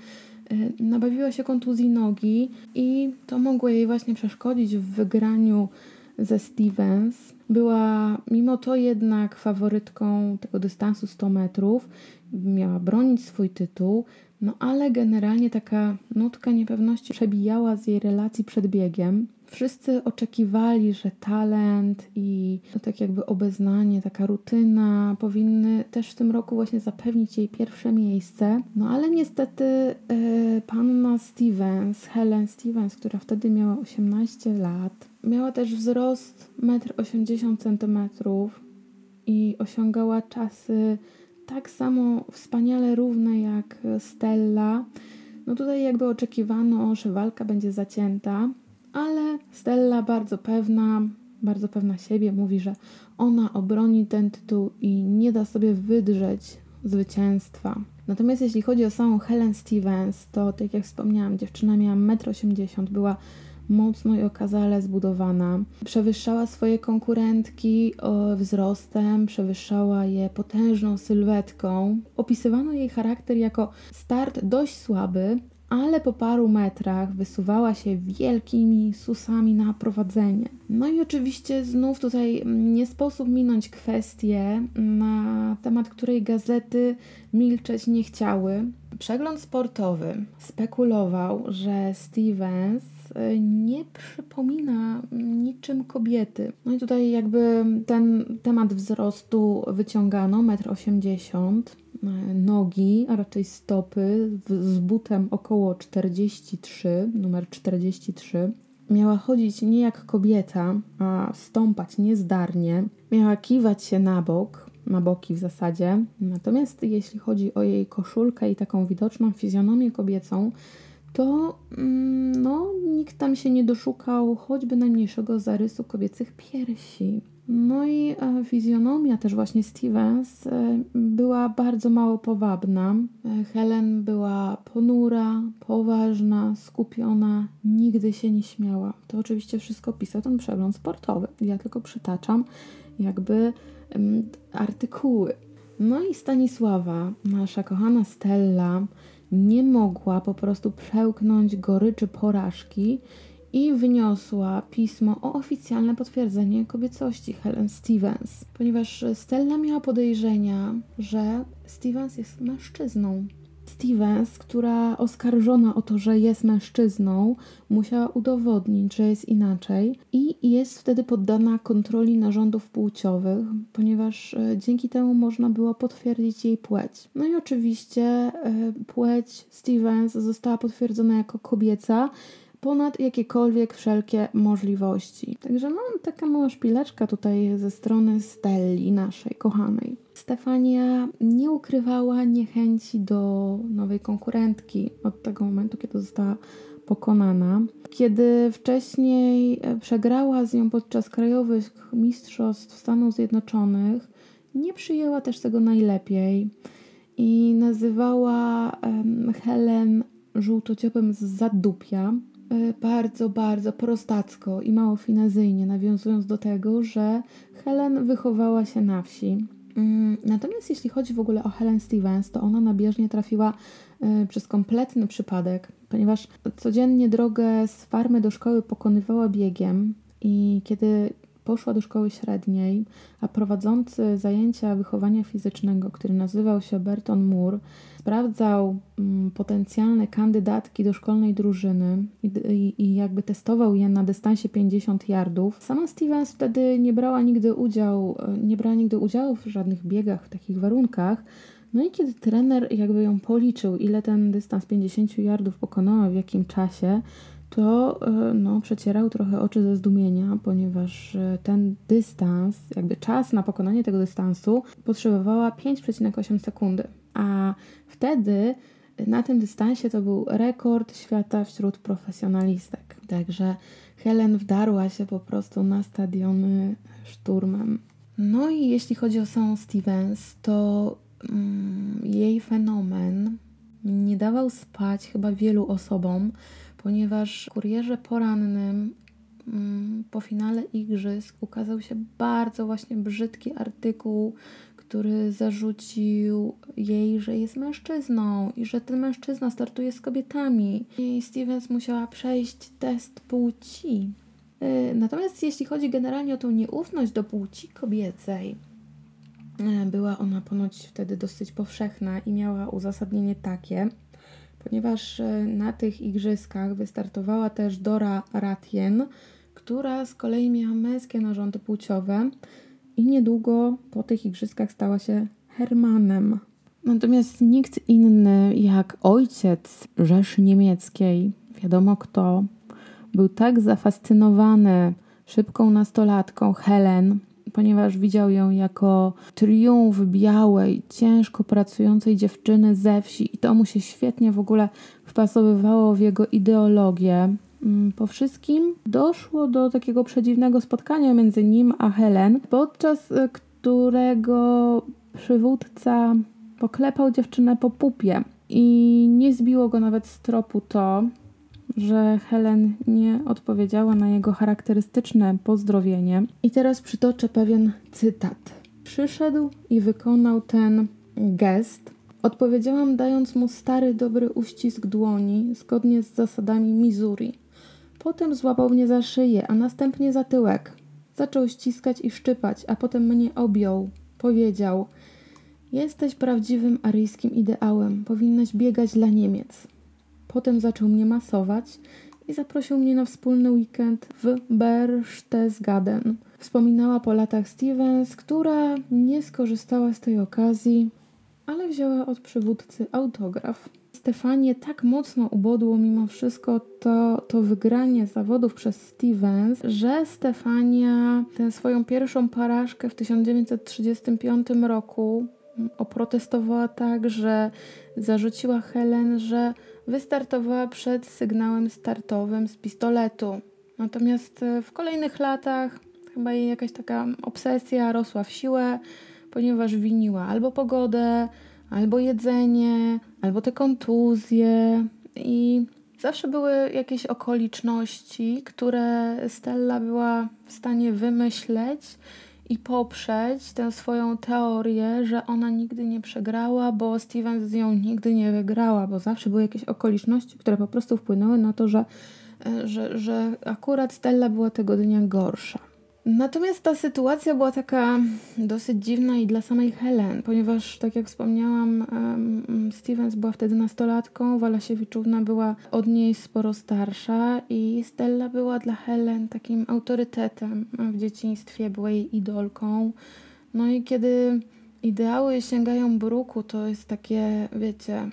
e, nabawiła się kontuzji nogi i to mogło jej właśnie przeszkodzić w wygraniu ze Stevens. Była mimo to jednak faworytką tego dystansu 100 metrów, miała bronić swój tytuł, no ale generalnie taka nutka niepewności przebijała z jej relacji przed biegiem. Wszyscy oczekiwali, że talent i no, tak jakby obeznanie, taka rutyna powinny też w tym roku właśnie zapewnić jej pierwsze miejsce. No ale niestety yy, panna Stevens, Helen Stevens, która wtedy miała 18 lat, miała też wzrost 1,80 m i osiągała czasy tak samo wspaniale równe jak Stella. No tutaj jakby oczekiwano, że walka będzie zacięta, ale Stella bardzo pewna, bardzo pewna siebie mówi, że ona obroni ten tytuł i nie da sobie wydrzeć zwycięstwa. Natomiast jeśli chodzi o samą Helen Stevens, to tak jak wspomniałam, dziewczyna miała 1,80 m, była mocno i okazale zbudowana. Przewyższała swoje konkurentki wzrostem, przewyższała je potężną sylwetką. Opisywano jej charakter jako start dość słaby, ale po paru metrach wysuwała się wielkimi susami na prowadzenie. No i oczywiście znów tutaj nie sposób minąć kwestię, na temat której gazety milczeć nie chciały. Przegląd sportowy spekulował, że Stevens nie przypomina niczym kobiety. No i tutaj jakby ten temat wzrostu wyciągano, 1,80 m, E, nogi, a raczej stopy z butem około 43, numer 43. Miała chodzić nie jak kobieta, a stąpać niezdarnie. Miała kiwać się na bok, na boki w zasadzie. Natomiast jeśli chodzi o jej koszulkę i taką widoczną fizjonomię kobiecą, to mm, no, nikt tam się nie doszukał choćby najmniejszego zarysu kobiecych piersi. No i e, fizjonomia też właśnie Stevens e, była bardzo mało powabna. E, Helen była ponura, poważna, skupiona, nigdy się nie śmiała. To oczywiście wszystko pisał ten przegląd sportowy. Ja tylko przytaczam jakby artykuły. No i Stanisława, nasza kochana Stella, nie mogła po prostu przełknąć goryczy porażki i wyniosła pismo o oficjalne potwierdzenie kobiecości Helen Stevens, ponieważ Stella miała podejrzenia, że Stevens jest mężczyzną. Stevens, która oskarżona o to, że jest mężczyzną, musiała udowodnić, że jest inaczej i jest wtedy poddana kontroli narządów płciowych, ponieważ e, dzięki temu można było potwierdzić jej płeć. No i oczywiście e, płeć Stevens została potwierdzona jako kobieca ponad jakiekolwiek wszelkie możliwości. Także no, taka mała szpileczka tutaj ze strony Stelli, naszej kochanej. Stefania nie ukrywała niechęci do nowej konkurentki od tego momentu, kiedy została pokonana. Kiedy wcześniej e, przegrała z nią podczas krajowych mistrzostw Stanów Zjednoczonych, nie przyjęła też tego najlepiej i nazywała um, Helen żółtociopem z zadupia. E, bardzo, bardzo prostacko i mało finezyjnie, nawiązując do tego, że Helen wychowała się na wsi. Mm, natomiast jeśli chodzi w ogóle o Helen Stevens, to ona nabieżnie trafiła e, przez kompletny przypadek, ponieważ codziennie drogę z farmy do szkoły pokonywała biegiem i kiedy poszła do szkoły średniej, a prowadzący zajęcia wychowania fizycznego, który nazywał się Berton Moore, sprawdzał mm, potencjalne kandydatki do szkolnej drużyny i, i, i, jakby testował je na dystansie 50 yardów. Sama Stevens wtedy nie brała nigdy udziału, nie brała nigdy udziału w żadnych biegach w takich warunkach. No i kiedy trener jakby ją policzył, ile ten dystans 50 yardów pokonała, w jakim czasie, to e, no, przecierał trochę oczy ze zdumienia, ponieważ e, ten dystans, jakby czas na pokonanie tego dystansu potrzebowała 5,8 sekundy. A wtedy na tym dystansie to był rekord świata wśród profesjonalistek. Także Helen wdarła się po prostu na stadiony szturmem. No i jeśli chodzi o samą Stevens, to mm, jej fenomen nie dawał spać chyba wielu osobom, ponieważ w kurierze porannym mm, po finale igrzysk ukazał się bardzo właśnie brzydki artykuł, który zarzucił jej, że jest mężczyzną i że ten mężczyzna startuje z kobietami. I Stevens musiała przejść test płci. Y, natomiast jeśli chodzi generalnie o tą nieufność do płci kobiecej, y, była ona ponoć wtedy dosyć powszechna i miała uzasadnienie takie, ponieważ y, na tych igrzyskach wystartowała też Dora Ratien, która z kolei miała męskie narządy płciowe i niedługo po tych igrzyskach stała się Hermanem. Natomiast nikt inny jak ojciec Rzeszy Niemieckiej, wiadomo kto, był tak zafascynowany szybką nastolatką Helen, ponieważ widział ją jako triumf białej, ciężko pracującej dziewczyny ze wsi i to mu się świetnie w ogóle wpasowywało w jego ideologię. Mm, po wszystkim doszło do takiego przedziwnego spotkania między nim a Helen, podczas e, którego przywódca poklepał dziewczynę po pupie i nie zbiło go nawet z tropu to, że Helen nie odpowiedziała na jego charakterystyczne pozdrowienie. I teraz przytoczę pewien cytat. Przyszedł i wykonał ten gest, Odpowiedziałam, dając mu stary, dobry uścisk dłoni, zgodnie z zasadami Missouri. Potem złapał mnie za szyję, a następnie za tyłek. Zaczął ściskać i szczypać, a potem mnie objął. Powiedział: Jesteś prawdziwym aryjskim ideałem, powinnaś biegać dla Niemiec. Potem zaczął mnie masować i zaprosił mnie na wspólny weekend w Berchtesgaden. Wspominała po latach Stevens, która nie skorzystała z tej okazji, ale wzięła od przywódcy autograf. Stefanie tak mocno ubodło mimo wszystko to, to wygranie zawodów przez Stevens, że Stefania tę swoją pierwszą porażkę w 1935 roku oprotestowała tak, że zarzuciła Helen, że wystartowała przed sygnałem startowym z pistoletu. Natomiast e, w kolejnych latach chyba jej jakaś taka obsesja rosła w siłę, ponieważ winiła albo pogodę, albo jedzenie, albo te kontuzje i zawsze były jakieś okoliczności, które Stella była w stanie wymyśleć i poprzeć tę swoją teorię, że ona nigdy nie przegrała, bo Steven z nią nigdy nie wygrała, bo zawsze były jakieś okoliczności, które po prostu wpłynęły na to, że, e, że, że akurat Stella była tego dnia gorsza. Natomiast ta sytuacja była taka dosyć dziwna i dla samej Helen, ponieważ, tak jak wspomniałam, Stevens była wtedy nastolatką, Walasiewiczówna była od niej sporo starsza i Stella była dla Helen takim autorytetem w dzieciństwie, była jej idolką. No i kiedy ideały sięgają bruku, to jest takie, wiecie,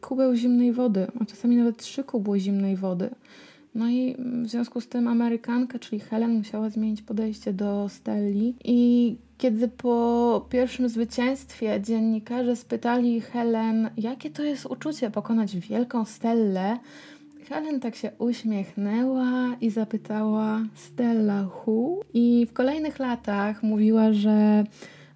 kubeł zimnej wody, a czasami nawet trzy kubły zimnej wody. No i w związku z tym Amerykanka, czyli Helen, musiała zmienić podejście do Stelli. I kiedy po pierwszym zwycięstwie dziennikarze spytali Helen, jakie to jest uczucie pokonać wielką Stellę, Helen tak się uśmiechnęła i zapytała Stella who? I w kolejnych latach mówiła, że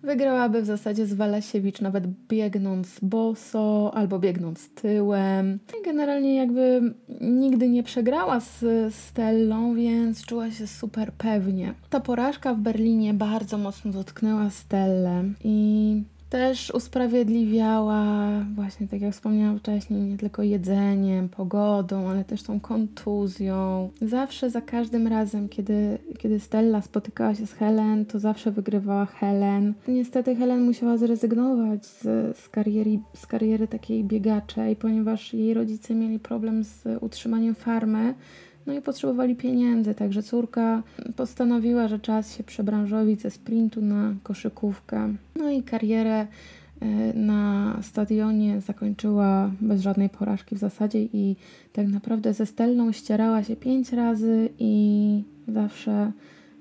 Wygrałaby w zasadzie z Walasiewicz, nawet biegnąc boso albo biegnąc tyłem. Generalnie jakby nigdy nie przegrała z Stellą, więc czuła się super pewnie. Ta porażka w Berlinie bardzo mocno dotknęła Stellę i też usprawiedliwiała właśnie, tak jak wspomniałam wcześniej, nie tylko jedzeniem, pogodą, ale też tą kontuzją. Zawsze, za każdym razem, kiedy, kiedy Stella spotykała się z Helen, to zawsze wygrywała Helen. Niestety Helen musiała zrezygnować z, z, kariery, z kariery takiej biegaczej, ponieważ jej rodzice mieli problem z utrzymaniem farmy, no i potrzebowali pieniędzy, także córka postanowiła, że czas się przebranżowić ze sprintu na koszykówkę. No i karierę e, na stadionie zakończyła bez żadnej porażki w zasadzie i tak naprawdę ze Stellą ścierała się pięć razy i zawsze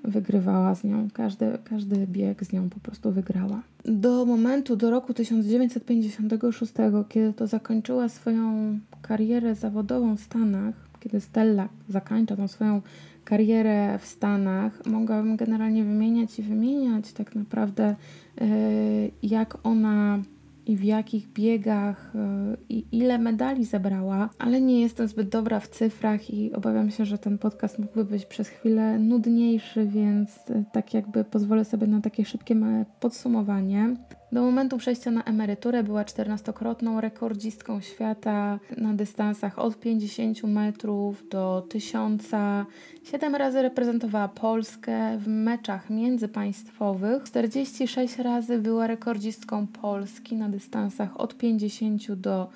wygrywała z nią. Każdy, każdy bieg z nią po prostu wygrała. Do momentu, do roku 1956, kiedy to zakończyła swoją karierę zawodową w Stanach, kiedy Stella zakończa tą swoją karierę w Stanach, mogłabym generalnie wymieniać i wymieniać tak naprawdę, e, jak ona i w jakich biegach e, i ile medali zebrała, ale nie jestem zbyt dobra w cyfrach i obawiam się, że ten podcast mógłby być przez chwilę nudniejszy, więc e, tak jakby pozwolę sobie na takie szybkie podsumowanie. Do momentu przejścia na emeryturę była 14-krotną rekordzistką świata na dystansach od 50 metrów do 1000. Siedem razy reprezentowała Polskę w meczach międzypaństwowych. 46 razy była rekordzistką Polski na dystansach od 50 do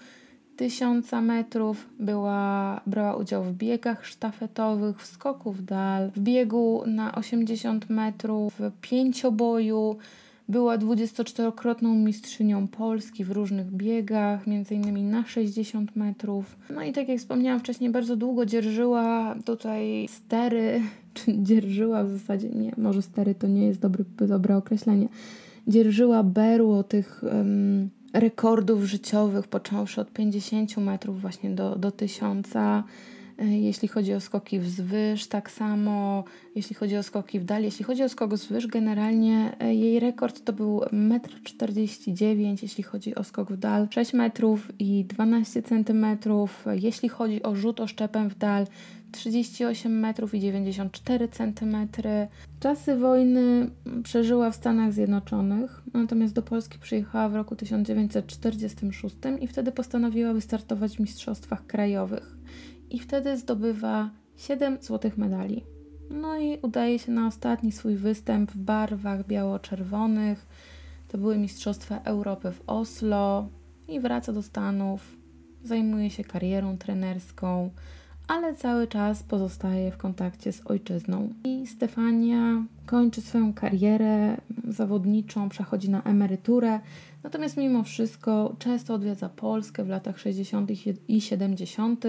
1000 metrów. Była, brała udział w biegach sztafetowych, w skoku w dal, w biegu na 80 metrów, w pięcioboju była 24-krotną mistrzynią Polski w różnych biegach, m.in. na 60 metrów. No i tak jak wspomniałam wcześniej, bardzo długo dzierżyła tutaj stery, [LAUGHS] czy dzierżyła w zasadzie, nie, może stery to nie jest dobry, dobre określenie. Dzierżyła berło tych um, rekordów życiowych, począwszy od 50 metrów właśnie do, do 1000 E, jeśli chodzi o skoki wzwyż, tak samo. Jeśli chodzi o skoki w dal, jeśli chodzi o skok wzwyż, generalnie e, jej rekord to był 1,49 m, jeśli chodzi o skok w dal, 6 metrów i 12 cm. Jeśli chodzi o rzut oszczepem w dal, 38 metrów i 94 cm. Czasy wojny przeżyła w Stanach Zjednoczonych, natomiast do Polski przyjechała w roku 1946 i wtedy postanowiła wystartować w mistrzostwach krajowych. I wtedy zdobywa 7 złotych medali. No i udaje się na ostatni swój występ w barwach biało-czerwonych. To były Mistrzostwa Europy w Oslo i wraca do Stanów. Zajmuje się karierą trenerską ale cały czas pozostaje w kontakcie z ojczyzną. I Stefania kończy swoją karierę zawodniczą, przechodzi na emeryturę, natomiast mimo wszystko często odwiedza Polskę w latach 60. i 70.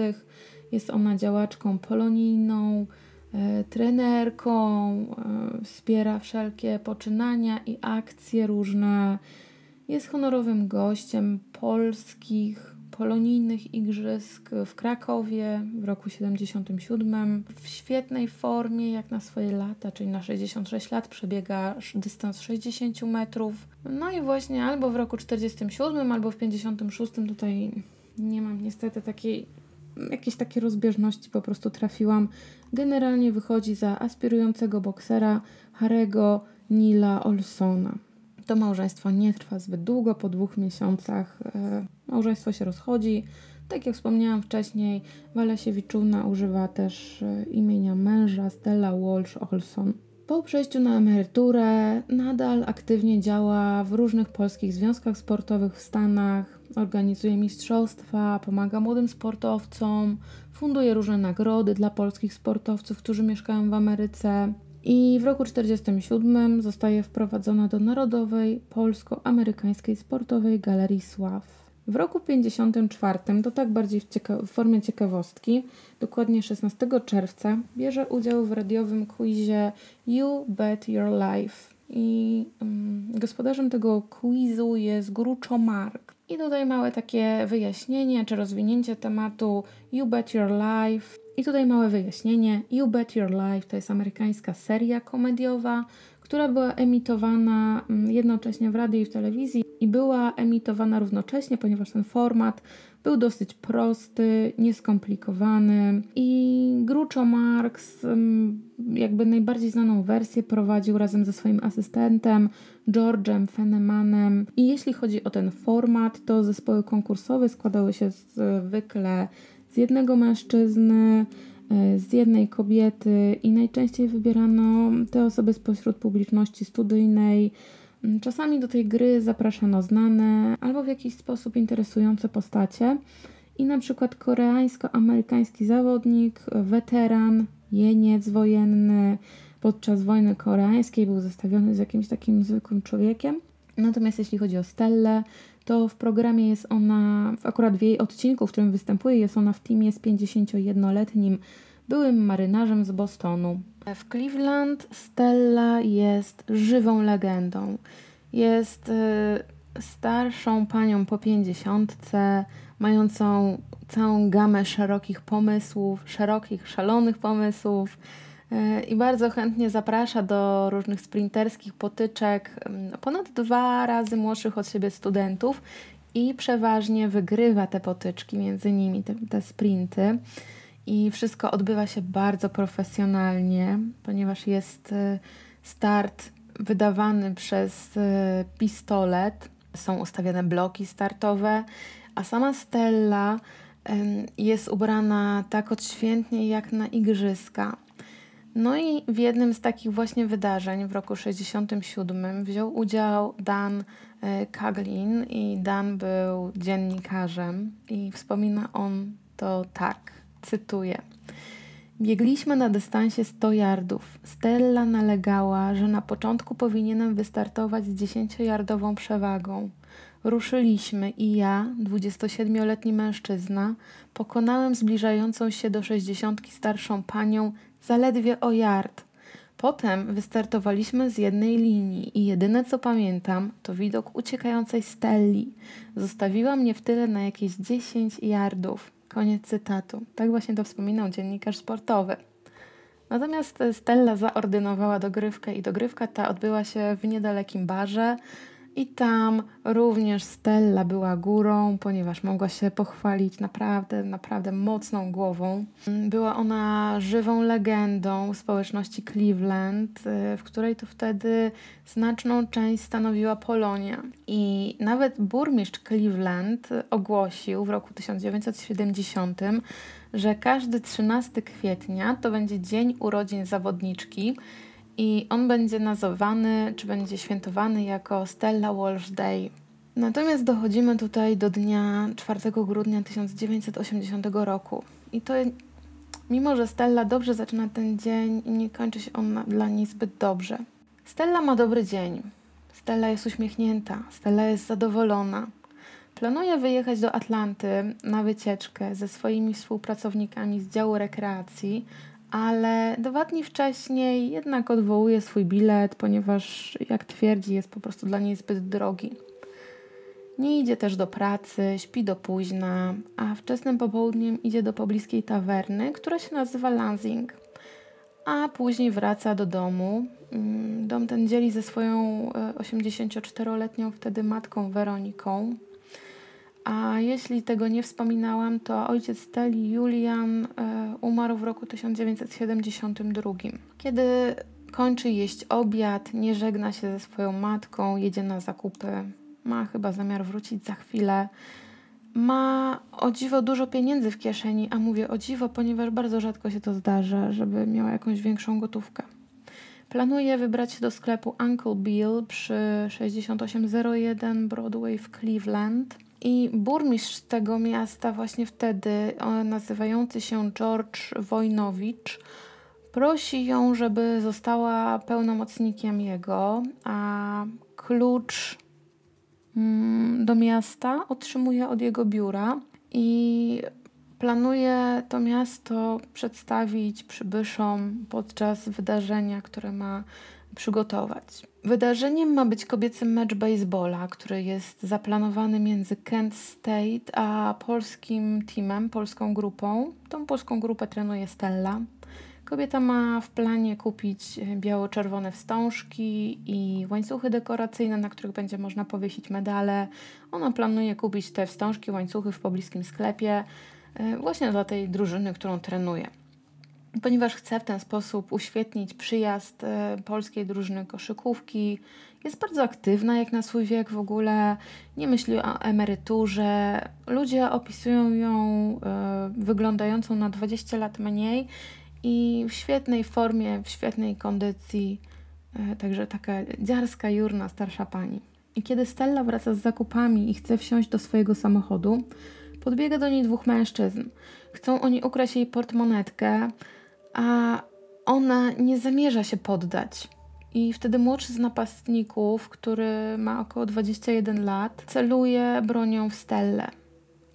Jest ona działaczką polonijną, e, trenerką, e, wspiera wszelkie poczynania i akcje różne. Jest honorowym gościem polskich polonijnych igrzysk w Krakowie w roku 77. W świetnej formie, jak na swoje lata, czyli na 66 lat, przebiega dystans 60 metrów. No i właśnie albo w roku 47, albo w 56 tutaj nie mam niestety takiej jakieś takie rozbieżności po prostu trafiłam. Generalnie wychodzi za aspirującego boksera Harego Nila Olsona. To małżeństwo nie trwa zbyt długo, po dwóch miesiącach e, małżeństwo się rozchodzi. Tak jak wspomniałam wcześniej, Walesiewiczówna używa też e, imienia męża Stella Walsh Olson. Po przejściu na emeryturę nadal aktywnie działa w różnych polskich związkach sportowych w Stanach, organizuje mistrzostwa, pomaga młodym sportowcom, funduje różne nagrody dla polskich sportowców, którzy mieszkają w Ameryce. I w roku 1947 zostaje wprowadzona do Narodowej Polsko-Amerykańskiej Sportowej Galerii Sław. W roku 1954, to tak bardziej w, w, formie ciekawostki, dokładnie 16 czerwca, bierze udział w radiowym quizie You Bet Your Life. I um, gospodarzem tego quizu jest Gruczo Mark. I tutaj małe takie wyjaśnienie czy rozwinięcie tematu You Bet Your Life i tutaj małe wyjaśnienie. You Bet Your Life to jest amerykańska seria komediowa, która była emitowana mm, jednocześnie w radiu i w telewizji i była emitowana równocześnie, ponieważ ten format był dosyć prosty, nieskomplikowany i Groucho Marx mm, jakby najbardziej znaną wersję prowadził razem ze swoim asystentem George'em Fenemanem i jeśli chodzi o ten format, to zespoły konkursowe składały się zwykle z jednego mężczyzny, e, z jednej kobiety i najczęściej wybierano te osoby spośród publiczności studyjnej. Czasami do tej gry zapraszano znane albo w jakiś sposób interesujące postacie. I na przykład koreańsko-amerykański zawodnik, weteran, jeniec wojenny podczas wojny koreańskiej był zestawiony z jakimś takim zwykłym człowiekiem. Natomiast jeśli chodzi o Stellę, to w programie jest ona, akurat w jej odcinku, w którym występuje, jest ona w teamie z 51-letnim byłym marynarzem z Bostonu. W Cleveland Stella jest żywą legendą. Jest y, starszą panią po pięćdziesiątce, mającą całą gamę szerokich pomysłów, szerokich, szalonych pomysłów i bardzo chętnie zaprasza do różnych sprinterskich potyczek ponad dwa razy młodszych od siebie studentów i przeważnie wygrywa te potyczki między nimi, te, te sprinty. I wszystko odbywa się bardzo profesjonalnie, ponieważ jest y, start wydawany przez y, pistolet, są ustawione bloki startowe, a sama Stella jest ubrana tak odświętnie jak na igrzyska. No i w jednym z takich właśnie wydarzeń w roku 67 wziął udział Dan Kaglin e, i Dan był dziennikarzem i wspomina on to tak, cytuję. Biegliśmy na dystansie 100 yardów. Stella nalegała, że na początku powinienem wystartować z 10-yardową przewagą. Ruszyliśmy i ja, 27-letni mężczyzna, pokonałem zbliżającą się do 60 starszą panią zaledwie o yard. Potem wystartowaliśmy z jednej linii i jedyne co pamiętam to widok uciekającej Stelli. Zostawiła mnie w tyle na jakieś 10 yardów. Koniec cytatu. Tak właśnie to wspominał dziennikarz sportowy. Natomiast Stella zaordynowała dogrywkę i dogrywka ta odbyła się w niedalekim barze, i tam również Stella była górą, ponieważ mogła się pochwalić naprawdę, naprawdę mocną głową. Była ona żywą legendą społeczności Cleveland, y, w której to wtedy znaczną część stanowiła Polonia. I nawet burmistrz Cleveland ogłosił w roku 1970, że każdy 13 kwietnia to będzie dzień urodzin zawodniczki i on będzie nazywany, czy będzie świętowany jako Stella Walsh Day. Natomiast dochodzimy tutaj do dnia 4 grudnia 1980 roku. I to, mimo że Stella dobrze zaczyna ten dzień, nie kończy się on dla niej zbyt dobrze. Stella ma dobry dzień. Stella jest uśmiechnięta. Stella jest zadowolona. Planuje wyjechać do Atlanty na wycieczkę ze swoimi współpracownikami z działu rekreacji, ale dwa dni wcześniej jednak odwołuje swój bilet, ponieważ, jak twierdzi, jest po prostu dla niej zbyt drogi. Nie idzie też do pracy, śpi do późna, a wczesnym popołudniem idzie do pobliskiej tawerny, która się nazywa Lansing. A później wraca do domu. Mm, dom ten dzieli ze swoją 84-letnią e, wtedy matką Weroniką, a jeśli tego nie wspominałam, to ojciec Steli, Julian, e, umarł w roku 1972. Kiedy kończy jeść obiad, nie żegna się ze swoją matką, jedzie na zakupy, ma chyba zamiar wrócić za chwilę. Ma o dziwo dużo pieniędzy w kieszeni, a mówię o dziwo, ponieważ bardzo rzadko się to zdarza, żeby miała jakąś większą gotówkę. Planuje wybrać się do sklepu Uncle Bill przy 6801 Broadway w Cleveland i burmistrz tego miasta właśnie wtedy, nazywający się George Wojnowicz, prosi ją, żeby została pełnomocnikiem jego, a klucz mm, do miasta otrzymuje od jego biura i planuje to miasto przedstawić przybyszom podczas wydarzenia, które ma przygotować. Wydarzeniem ma być kobiecy mecz baseballa, który jest zaplanowany między Kent State a polskim teamem, polską grupą. Tą polską grupę trenuje Stella. Kobieta ma w planie kupić biało-czerwone wstążki i łańcuchy dekoracyjne, na których będzie można powiesić medale. Ona planuje kupić te wstążki, łańcuchy w pobliskim sklepie e, właśnie dla tej drużyny, którą trenuje ponieważ chce w ten sposób uświetnić przyjazd e, polskiej drużyny koszykówki. Jest bardzo aktywna jak na swój wiek w ogóle, nie myśli o emeryturze. Ludzie opisują ją e, wyglądającą na 20 lat mniej i w świetnej formie, w świetnej kondycji. E, także taka dziarska, jurna, starsza pani. I kiedy Stella wraca z zakupami i chce wsiąść do swojego samochodu, podbiega do niej dwóch mężczyzn. Chcą oni ukraść jej portmonetkę, a ona nie zamierza się poddać. I wtedy młodszy z napastników, który ma około 21 lat, celuje bronią w Stellę.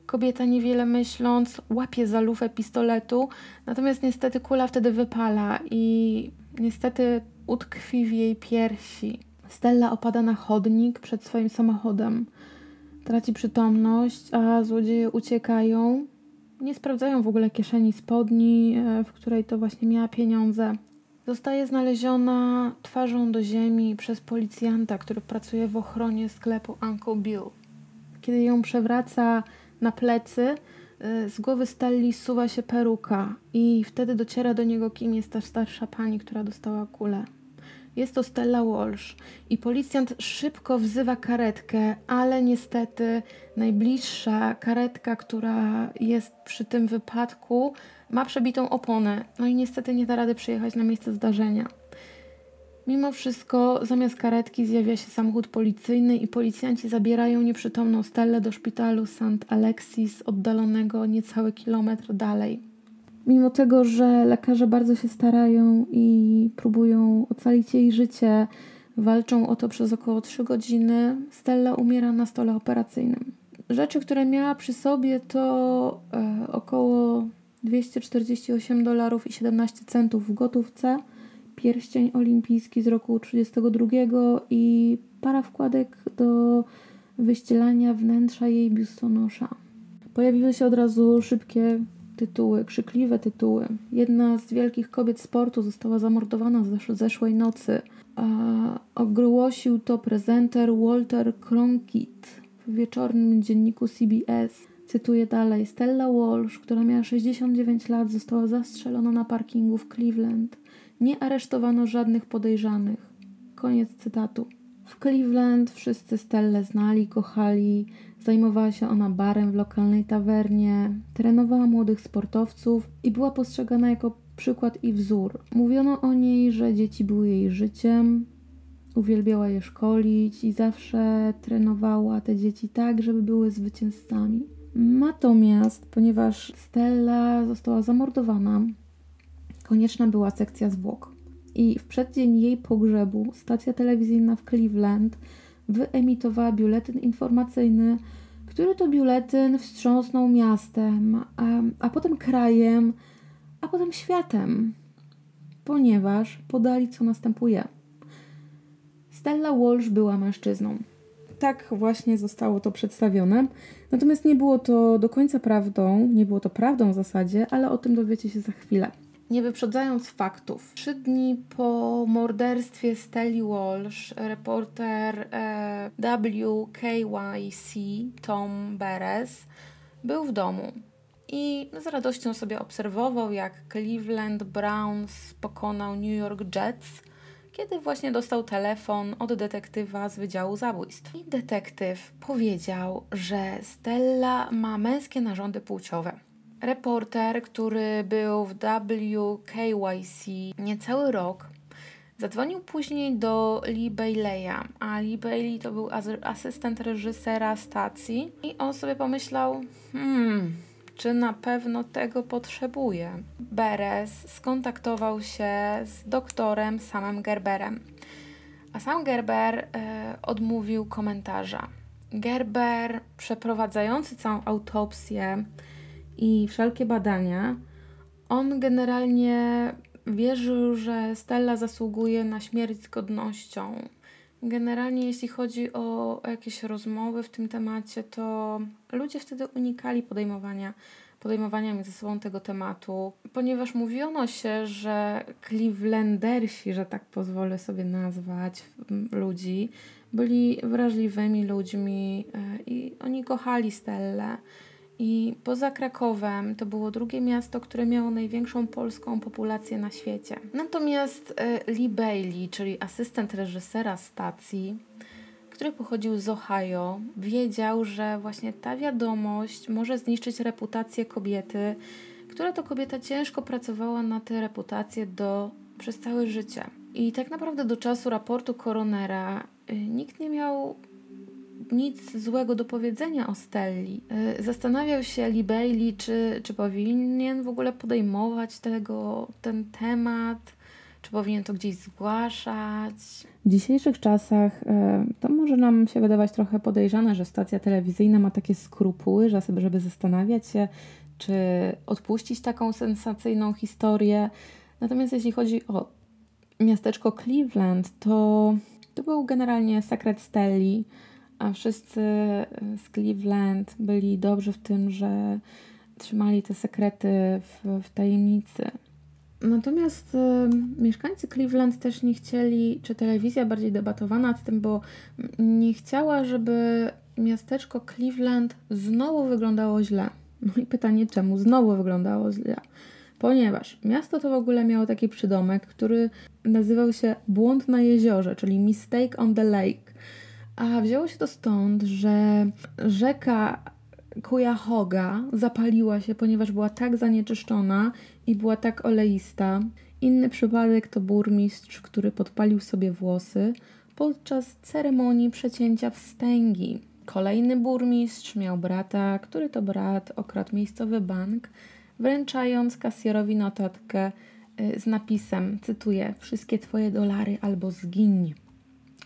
Kobieta niewiele myśląc łapie za lufę pistoletu, natomiast niestety kula wtedy wypala i niestety utkwi w jej piersi. Stella opada na chodnik przed swoim samochodem. Traci przytomność, a złodzieje uciekają, nie sprawdzają w ogóle kieszeni spodni, e, w której to właśnie miała pieniądze. Zostaje znaleziona twarzą do ziemi przez policjanta, który pracuje w ochronie sklepu Uncle Bill. Kiedy ją przewraca na plecy, e, z głowy Stelli suwa się peruka i wtedy dociera do niego, kim jest ta starsza pani, która dostała kulę. Jest to Stella Walsh i policjant szybko wzywa karetkę, ale niestety najbliższa karetka, która jest przy tym wypadku, ma przebitą oponę. No i niestety nie da rady przyjechać na miejsce zdarzenia. Mimo wszystko, zamiast karetki zjawia się samochód policyjny i policjanci zabierają nieprzytomną Stellę do szpitalu St. Alexis, oddalonego niecały kilometr dalej. Mimo tego, że lekarze bardzo się starają i próbują ocalić jej życie, walczą o to przez około 3 godziny, Stella umiera na stole operacyjnym. Rzeczy, które miała przy sobie, to e, około 248 dolarów i 17 centów w gotówce, pierścień olimpijski z roku 32 i para wkładek do wyścielania wnętrza jej biustonosza. pojawiły się od razu szybkie tytuły, krzykliwe tytuły. Jedna z wielkich kobiet sportu została zamordowana zesz zeszłej nocy. A ogłosił to prezenter Walter Cronkite w wieczornym dzienniku CBS. Cytuję dalej. Stella Walsh, która miała 69 lat, została zastrzelona na parkingu w Cleveland. Nie aresztowano żadnych podejrzanych. Koniec cytatu. W Cleveland wszyscy Stellę znali, kochali. Zajmowała się ona barem w lokalnej tawernie, trenowała młodych sportowców i była postrzegana jako przykład i wzór. Mówiono o niej, że dzieci były jej życiem, uwielbiała je szkolić i zawsze trenowała te dzieci tak, żeby były zwycięzcami. Natomiast, ponieważ Stella została zamordowana, konieczna była sekcja zwłok. I w przeddzień jej pogrzebu stacja telewizyjna w Cleveland wyemitowała biuletyn informacyjny, który to biuletyn wstrząsnął miastem, a, a potem krajem, a potem światem, ponieważ podali, co następuje. Stella Walsh była mężczyzną. Tak właśnie zostało to przedstawione. Natomiast nie było to do końca prawdą, nie było to prawdą w zasadzie, ale o tym dowiecie się za chwilę. Nie wyprzedzając faktów, trzy dni po morderstwie Stelly Walsh, reporter e, WKYC Tom Beres był w domu i z radością sobie obserwował, jak Cleveland Browns pokonał New York Jets, kiedy właśnie dostał telefon od detektywa z Wydziału Zabójstw. I detektyw powiedział, że Stella ma męskie narządy płciowe. Reporter, który był w WKYC niecały rok, zadzwonił później do Lee Bailey'a, a Lee Bailey to był asystent reżysera stacji i on sobie pomyślał, hmm, czy na pewno tego potrzebuje. Beres skontaktował się z doktorem Samem Gerberem, a sam Gerber e, odmówił komentarza. Gerber, przeprowadzający całą autopsję, i wszelkie badania, on generalnie wierzył, że Stella zasługuje na śmierć z godnością. Generalnie, jeśli chodzi o jakieś rozmowy w tym temacie, to ludzie wtedy unikali podejmowania, podejmowania między sobą tego tematu, ponieważ mówiono się, że Clevelandersi, że tak pozwolę sobie nazwać ludzi, byli wrażliwymi ludźmi e, i oni kochali Stellę. I poza Krakowem to było drugie miasto, które miało największą polską populację na świecie. Natomiast e, Lee Bailey, czyli asystent reżysera stacji, który pochodził z Ohio, wiedział, że właśnie ta wiadomość może zniszczyć reputację kobiety, która to kobieta ciężko pracowała na tę reputację do, przez całe życie. I tak naprawdę do czasu raportu koronera y, nikt nie miał nic złego do powiedzenia o Stelli. E, zastanawiał się Lee Bailey, czy, czy powinien w ogóle podejmować tego, ten temat, czy powinien to gdzieś zgłaszać. W dzisiejszych czasach e, to może nam się wydawać trochę podejrzane, że stacja telewizyjna ma takie skrupuły, żeby zastanawiać się, czy odpuścić taką sensacyjną historię. Natomiast jeśli chodzi o miasteczko Cleveland, to to był generalnie sekret Stelli a wszyscy e, z Cleveland byli dobrzy w tym, że trzymali te sekrety w, w tajemnicy. Natomiast y, mieszkańcy Cleveland też nie chcieli, czy telewizja bardziej debatowała nad tym, bo nie chciała, żeby miasteczko Cleveland znowu wyglądało źle. No i pytanie, czemu znowu wyglądało źle? Ponieważ miasto to w ogóle miało taki przydomek, który nazywał się Błąd na jeziorze, czyli Mistake on the Lake. A wzięło się to stąd, że rzeka Cuyahoga zapaliła się, ponieważ była tak zanieczyszczona i była tak oleista. Inny przypadek to burmistrz, który podpalił sobie włosy podczas ceremonii przecięcia wstęgi. Kolejny burmistrz miał brata, który to brat okradł miejscowy bank, wręczając kasjerowi notatkę y, z napisem, cytuję, wszystkie twoje dolary albo zgiń.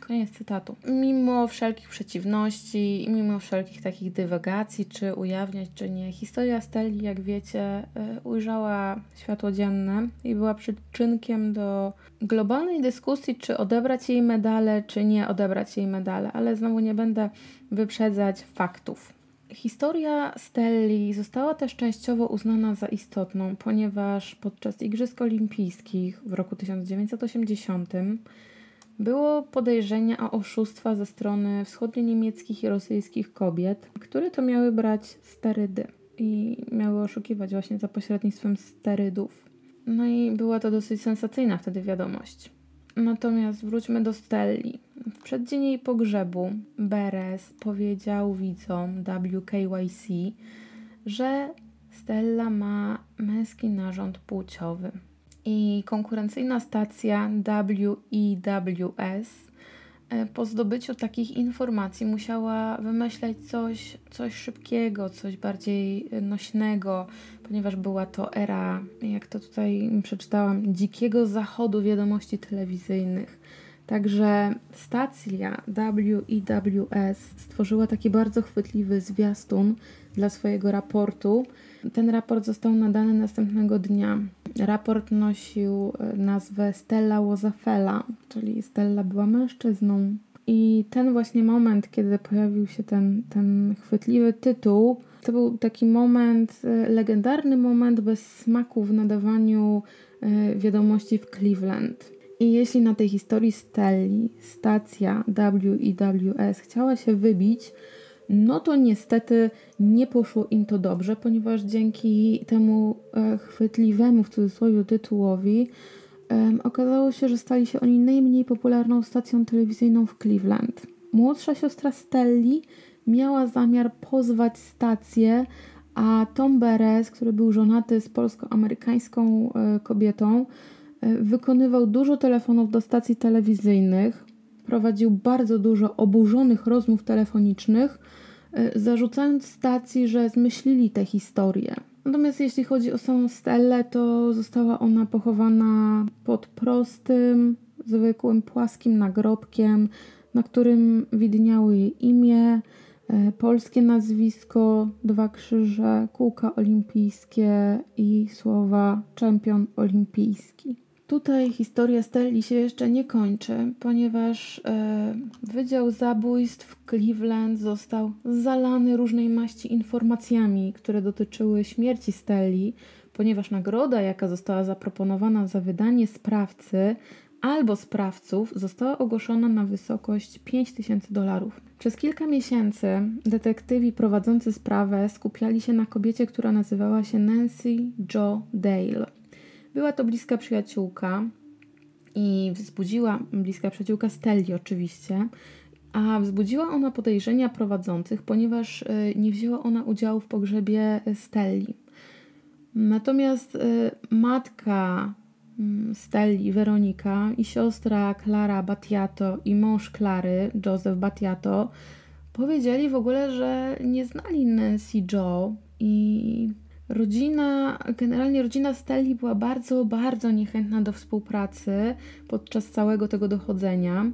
Koniec cytatu. Mimo wszelkich przeciwności i mimo wszelkich takich dywagacji, czy ujawniać, czy nie, historia Steli, jak wiecie, y, ujrzała światło dzienne i była przyczynkiem do globalnej dyskusji, czy odebrać jej medale, czy nie odebrać jej medale, ale znowu nie będę wyprzedzać faktów. Historia Stelli została też częściowo uznana za istotną, ponieważ podczas Igrzysk Olimpijskich w roku 1980 było podejrzenia o oszustwa ze strony wschodnio-niemieckich i rosyjskich kobiet, które to miały brać sterydy i miały oszukiwać właśnie za pośrednictwem sterydów. No i była to dosyć sensacyjna wtedy wiadomość. Natomiast wróćmy do Stelli. W przeddzień jej pogrzebu Beres powiedział widzom WKYC, że Stella ma męski narząd płciowy. I konkurencyjna stacja WEWS E, po zdobyciu takich informacji musiała wymyśleć coś, coś szybkiego, coś bardziej nośnego, ponieważ była to era, jak to tutaj przeczytałam, dzikiego zachodu wiadomości telewizyjnych. Także stacja WEWS stworzyła taki bardzo chwytliwy zwiastun dla swojego raportu. Ten raport został nadany następnego dnia. Raport nosił e, nazwę Stella Łozafela, czyli Stella była mężczyzną. I ten właśnie moment, kiedy pojawił się ten, ten chwytliwy tytuł, to był taki moment, e, legendarny moment bez smaku w nadawaniu e, wiadomości w Cleveland. I jeśli na tej historii Stelli stacja WEWS chciała się wybić, no to niestety nie poszło im to dobrze, ponieważ dzięki temu e, chwytliwemu w cudzysłowie tytułowi okazało się, że stali się oni najmniej popularną stacją telewizyjną w Cleveland. Młodsza siostra Stelli miała zamiar pozwać stację, a Tom Beres, który był żonaty z polsko-amerykańską e, kobietą, e, wykonywał dużo telefonów do stacji telewizyjnych, prowadził bardzo dużo oburzonych rozmów telefonicznych, e, zarzucając stacji, że zmyślili te historie. Natomiast jeśli chodzi o samą Stellę, to została ona pochowana pod prostym, zwykłym, płaskim nagrobkiem, na którym widniało jej imię, e, polskie nazwisko, dwa krzyże, kółka olimpijskie i słowa czempion olimpijski. Tutaj historia Stelli się jeszcze nie kończy, ponieważ e, Wydział Zabójstw Cleveland został zalany różnej maści informacjami, które dotyczyły śmierci Stelli, ponieważ nagroda, jaka została zaproponowana za wydanie sprawcy albo sprawców, została ogłoszona na wysokość 5000 dolarów. Przez kilka miesięcy detektywi prowadzący sprawę skupiali się na kobiecie, która nazywała się Nancy Jo Dale. Była to bliska przyjaciółka i wzbudziła, bliska przyjaciółka Stelli oczywiście, a wzbudziła ona podejrzenia prowadzących, ponieważ e, nie wzięła ona udziału w pogrzebie Stelli. Natomiast e, matka mm, Stelli, Weronika i siostra Clara Battiato i mąż Klary, Joseph Battiato, powiedzieli w ogóle, że nie znali Nancy Joe i Rodzina, generalnie rodzina Stelli była bardzo, bardzo niechętna do współpracy podczas całego tego dochodzenia.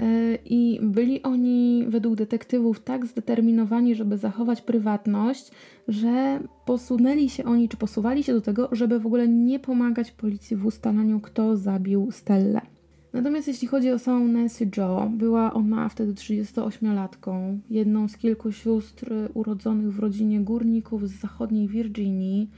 E, I byli oni, według detektywów, tak zdeterminowani, żeby zachować prywatność, że posunęli się oni, czy posuwali się do tego, żeby w ogóle nie pomagać policji w ustalaniu, kto zabił Stellę. Natomiast jeśli chodzi o samą Nancy Joe, była ona wtedy 38-latką, jedną z kilku sióstr urodzonych w rodzinie górników z zachodniej Virginii.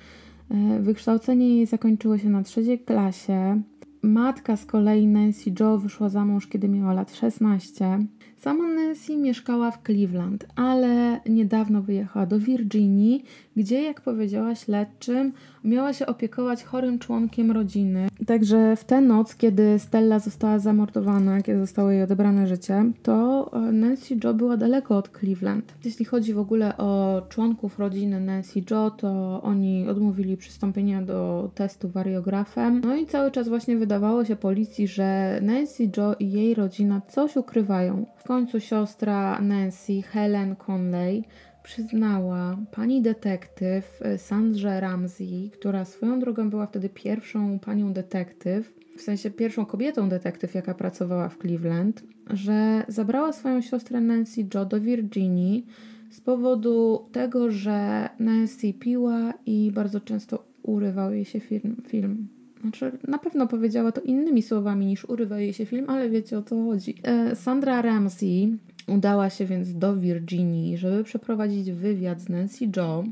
E, wykształcenie jej zakończyło się na trzeciej klasie. Matka z kolei Nancy Joe wyszła za mąż, kiedy miała lat 16. Sama Nancy mieszkała w Cleveland, ale niedawno wyjechała do Virginii, gdzie, jak powiedziała śledczym, miała się opiekować chorym członkiem rodziny. Także w tę noc, kiedy Stella została zamordowana, kiedy zostało jej odebrane życie, to e, Nancy Joe była daleko od Cleveland. Jeśli chodzi w ogóle o członków rodziny Nancy Joe, to oni odmówili przystąpienia do testu wariografem. No i cały czas właśnie wydawało się policji, że Nancy Joe i jej rodzina coś ukrywają. W końcu siostra Nancy, Helen Conley, przyznała pani detektyw e, Sandrze Ramsey, która swoją drogą była wtedy pierwszą panią detektyw, w sensie pierwszą kobietą detektyw, jaka pracowała w Cleveland, że zabrała swoją siostrę Nancy Jo do Virginii z powodu tego, że Nancy piła i bardzo często urywał jej się film. film. Znaczy, na pewno powiedziała to innymi słowami niż urywa jej się film, ale wiecie o co chodzi. E, Sandra Ramsey Udała się więc do Virginii, żeby przeprowadzić wywiad z Nancy Joe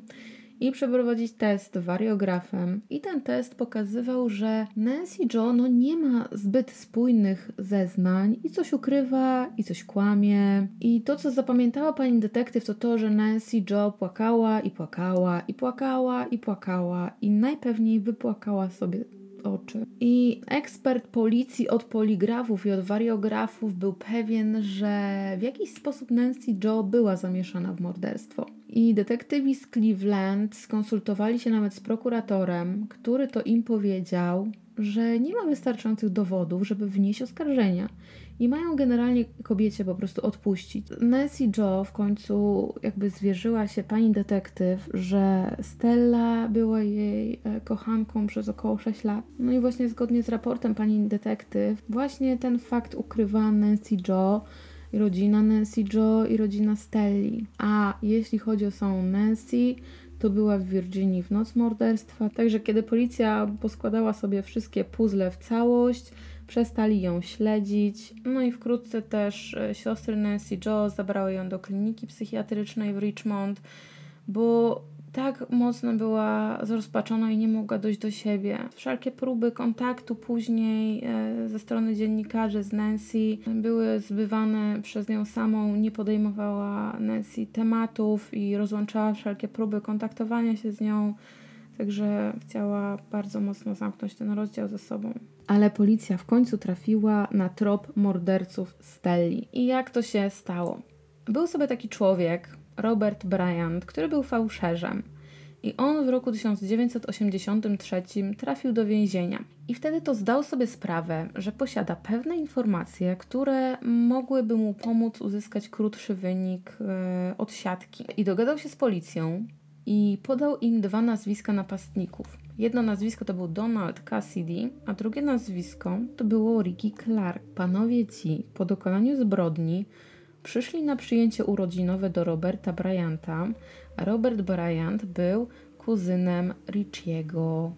i przeprowadzić test wariografem. I ten test pokazywał, że Nancy Joe no, nie ma zbyt spójnych zeznań i coś ukrywa, i coś kłamie. I to, co zapamiętała pani detektyw, to to, że Nancy Joe płakała i płakała i płakała i płakała i najpewniej wypłakała sobie oczy. I ekspert policji od poligrafów i od wariografów był pewien, że w jakiś sposób Nancy Joe była zamieszana w morderstwo. I detektywi z Cleveland skonsultowali się nawet z prokuratorem, który to im powiedział, że nie ma wystarczających dowodów, żeby wnieść oskarżenia i mają generalnie kobiecie po prostu odpuścić. Nancy Joe w końcu jakby zwierzyła się pani detektyw, że Stella była jej e, kochanką przez około 6 lat. No i właśnie zgodnie z raportem pani detektyw, właśnie ten fakt ukrywa Nancy Joe i rodzina Nancy Joe i rodzina Stelli. A jeśli chodzi o samą Nancy, to była w Virginii w noc morderstwa. Także kiedy policja poskładała sobie wszystkie puzzle w całość, przestali ją śledzić. No i wkrótce też e, siostry Nancy Joe zabrały ją do kliniki psychiatrycznej w Richmond, bo tak mocno była zrozpaczona i nie mogła dojść do siebie. Wszelkie próby kontaktu później e, ze strony dziennikarzy z Nancy były zbywane przez nią samą. Nie podejmowała Nancy tematów i rozłączała wszelkie próby kontaktowania się z nią. Także chciała bardzo mocno zamknąć ten rozdział ze sobą. Ale policja w końcu trafiła na trop morderców Stelli. I jak to się stało? Był sobie taki człowiek, Robert Bryant, który był fałszerzem. I on w roku 1983 trafił do więzienia. I wtedy to zdał sobie sprawę, że posiada pewne informacje, które mogłyby mu pomóc uzyskać krótszy wynik yy, od siatki. I dogadał się z policją i podał im dwa nazwiska napastników. Jedno nazwisko to był Donald Cassidy, a drugie nazwisko to było Ricky Clark. Panowie ci po dokonaniu zbrodni Przyszli na przyjęcie urodzinowe do Roberta Bryanta. Robert Bryant był kuzynem Richiego,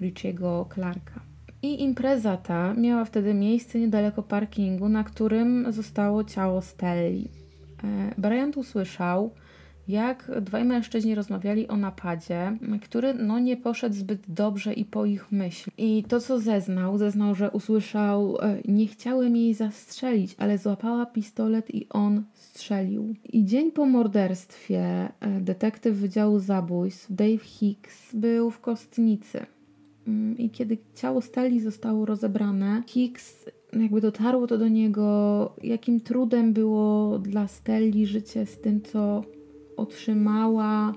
Richiego Clarka. I impreza ta miała wtedy miejsce niedaleko parkingu, na którym zostało ciało Stelli. E, Bryant usłyszał, jak dwaj mężczyźni rozmawiali o napadzie, który no nie poszedł zbyt dobrze i po ich myśli. I to, co zeznał, zeznał, że usłyszał, e, nie chciałem jej zastrzelić, ale złapała pistolet i on strzelił. I dzień po morderstwie e, detektyw Wydziału Zabójstw Dave Hicks był w kostnicy. Mm, I kiedy ciało Stali zostało rozebrane, Hicks jakby dotarło to do niego, jakim trudem było dla Stelli życie z tym, co otrzymała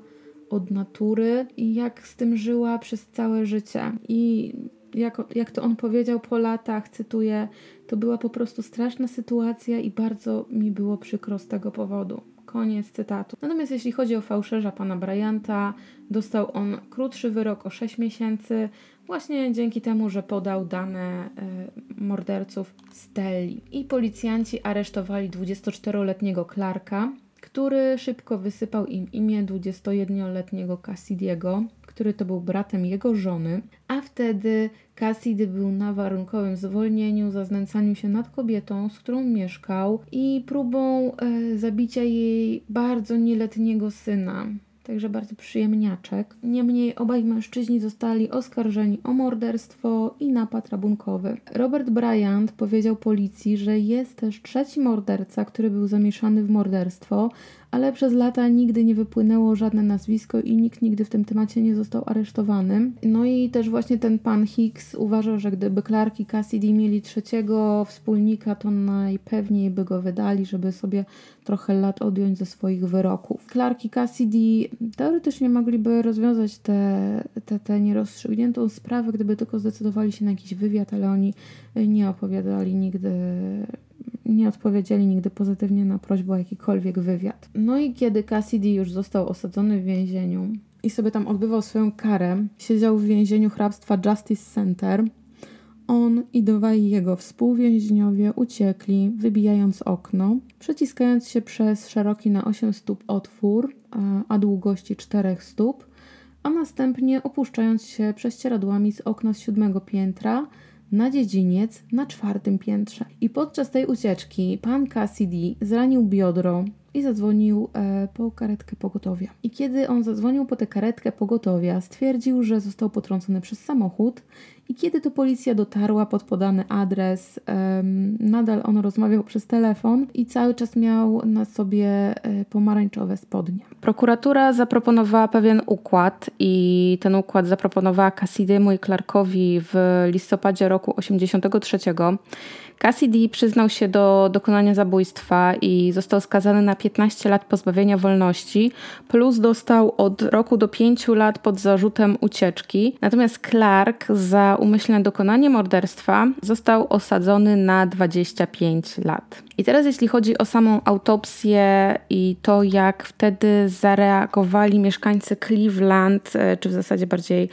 od natury i jak z tym żyła przez całe życie. I jak, jak to on powiedział po latach, cytuję, to była po prostu straszna sytuacja i bardzo mi było przykro z tego powodu. Koniec cytatu. Natomiast jeśli chodzi o fałszerza pana Bryanta, dostał on krótszy wyrok o 6 miesięcy, właśnie dzięki temu, że podał dane y, morderców Stelli. I policjanci aresztowali 24-letniego Clarka, który szybko wysypał im imię 21-letniego Cassidiego, który to był bratem jego żony, a wtedy Cassidy był na warunkowym zwolnieniu za znęcaniu się nad kobietą, z którą mieszkał i próbą e, zabicia jej bardzo nieletniego syna także bardzo przyjemniaczek. Niemniej obaj mężczyźni zostali oskarżeni o morderstwo i napad rabunkowy. Robert Bryant powiedział policji, że jest też trzeci morderca, który był zamieszany w morderstwo, ale przez lata nigdy nie wypłynęło żadne nazwisko i nikt nigdy w tym temacie nie został aresztowany. No i też właśnie ten pan Hicks uważał, że gdyby Clark i Cassidy mieli trzeciego wspólnika, to najpewniej by go wydali, żeby sobie trochę lat odjąć ze swoich wyroków. Clark i Cassidy teoretycznie mogliby rozwiązać tę te, te, te nierozstrzygniętą sprawę, gdyby tylko zdecydowali się na jakiś wywiad, ale oni nie opowiadali nigdy nie odpowiedzieli nigdy pozytywnie na prośbę o jakikolwiek wywiad. No i kiedy Cassidy już został osadzony w więzieniu i sobie tam odbywał swoją karę, siedział w więzieniu hrabstwa Justice Center, on i dwaj jego współwięźniowie uciekli, wybijając okno, przeciskając się przez szeroki na 8 stóp otwór, a długości 4 stóp, a następnie opuszczając się prześcieradłami z okna z siódmego piętra na dziedziniec na czwartym piętrze. I podczas tej ucieczki pan Cassidy zranił biodro, i zadzwonił e, po karetkę pogotowia. I kiedy on zadzwonił po tę karetkę pogotowia, stwierdził, że został potrącony przez samochód. I kiedy to policja dotarła pod podany adres, nadal on rozmawiał przez telefon i cały czas miał na sobie e, pomarańczowe spodnie. Prokuratura zaproponowała pewien układ i ten układ zaproponowała Cassidemu i Clarkowi w listopadzie roku 83. Cassidy przyznał się do dokonania zabójstwa i został skazany na 15 lat pozbawienia wolności, plus dostał od roku do 5 lat pod zarzutem ucieczki. Natomiast Clark za umyślne dokonanie morderstwa został osadzony na 25 lat. I teraz jeśli chodzi o samą autopsję i to, jak wtedy zareagowali mieszkańcy Cleveland, e, czy w zasadzie bardziej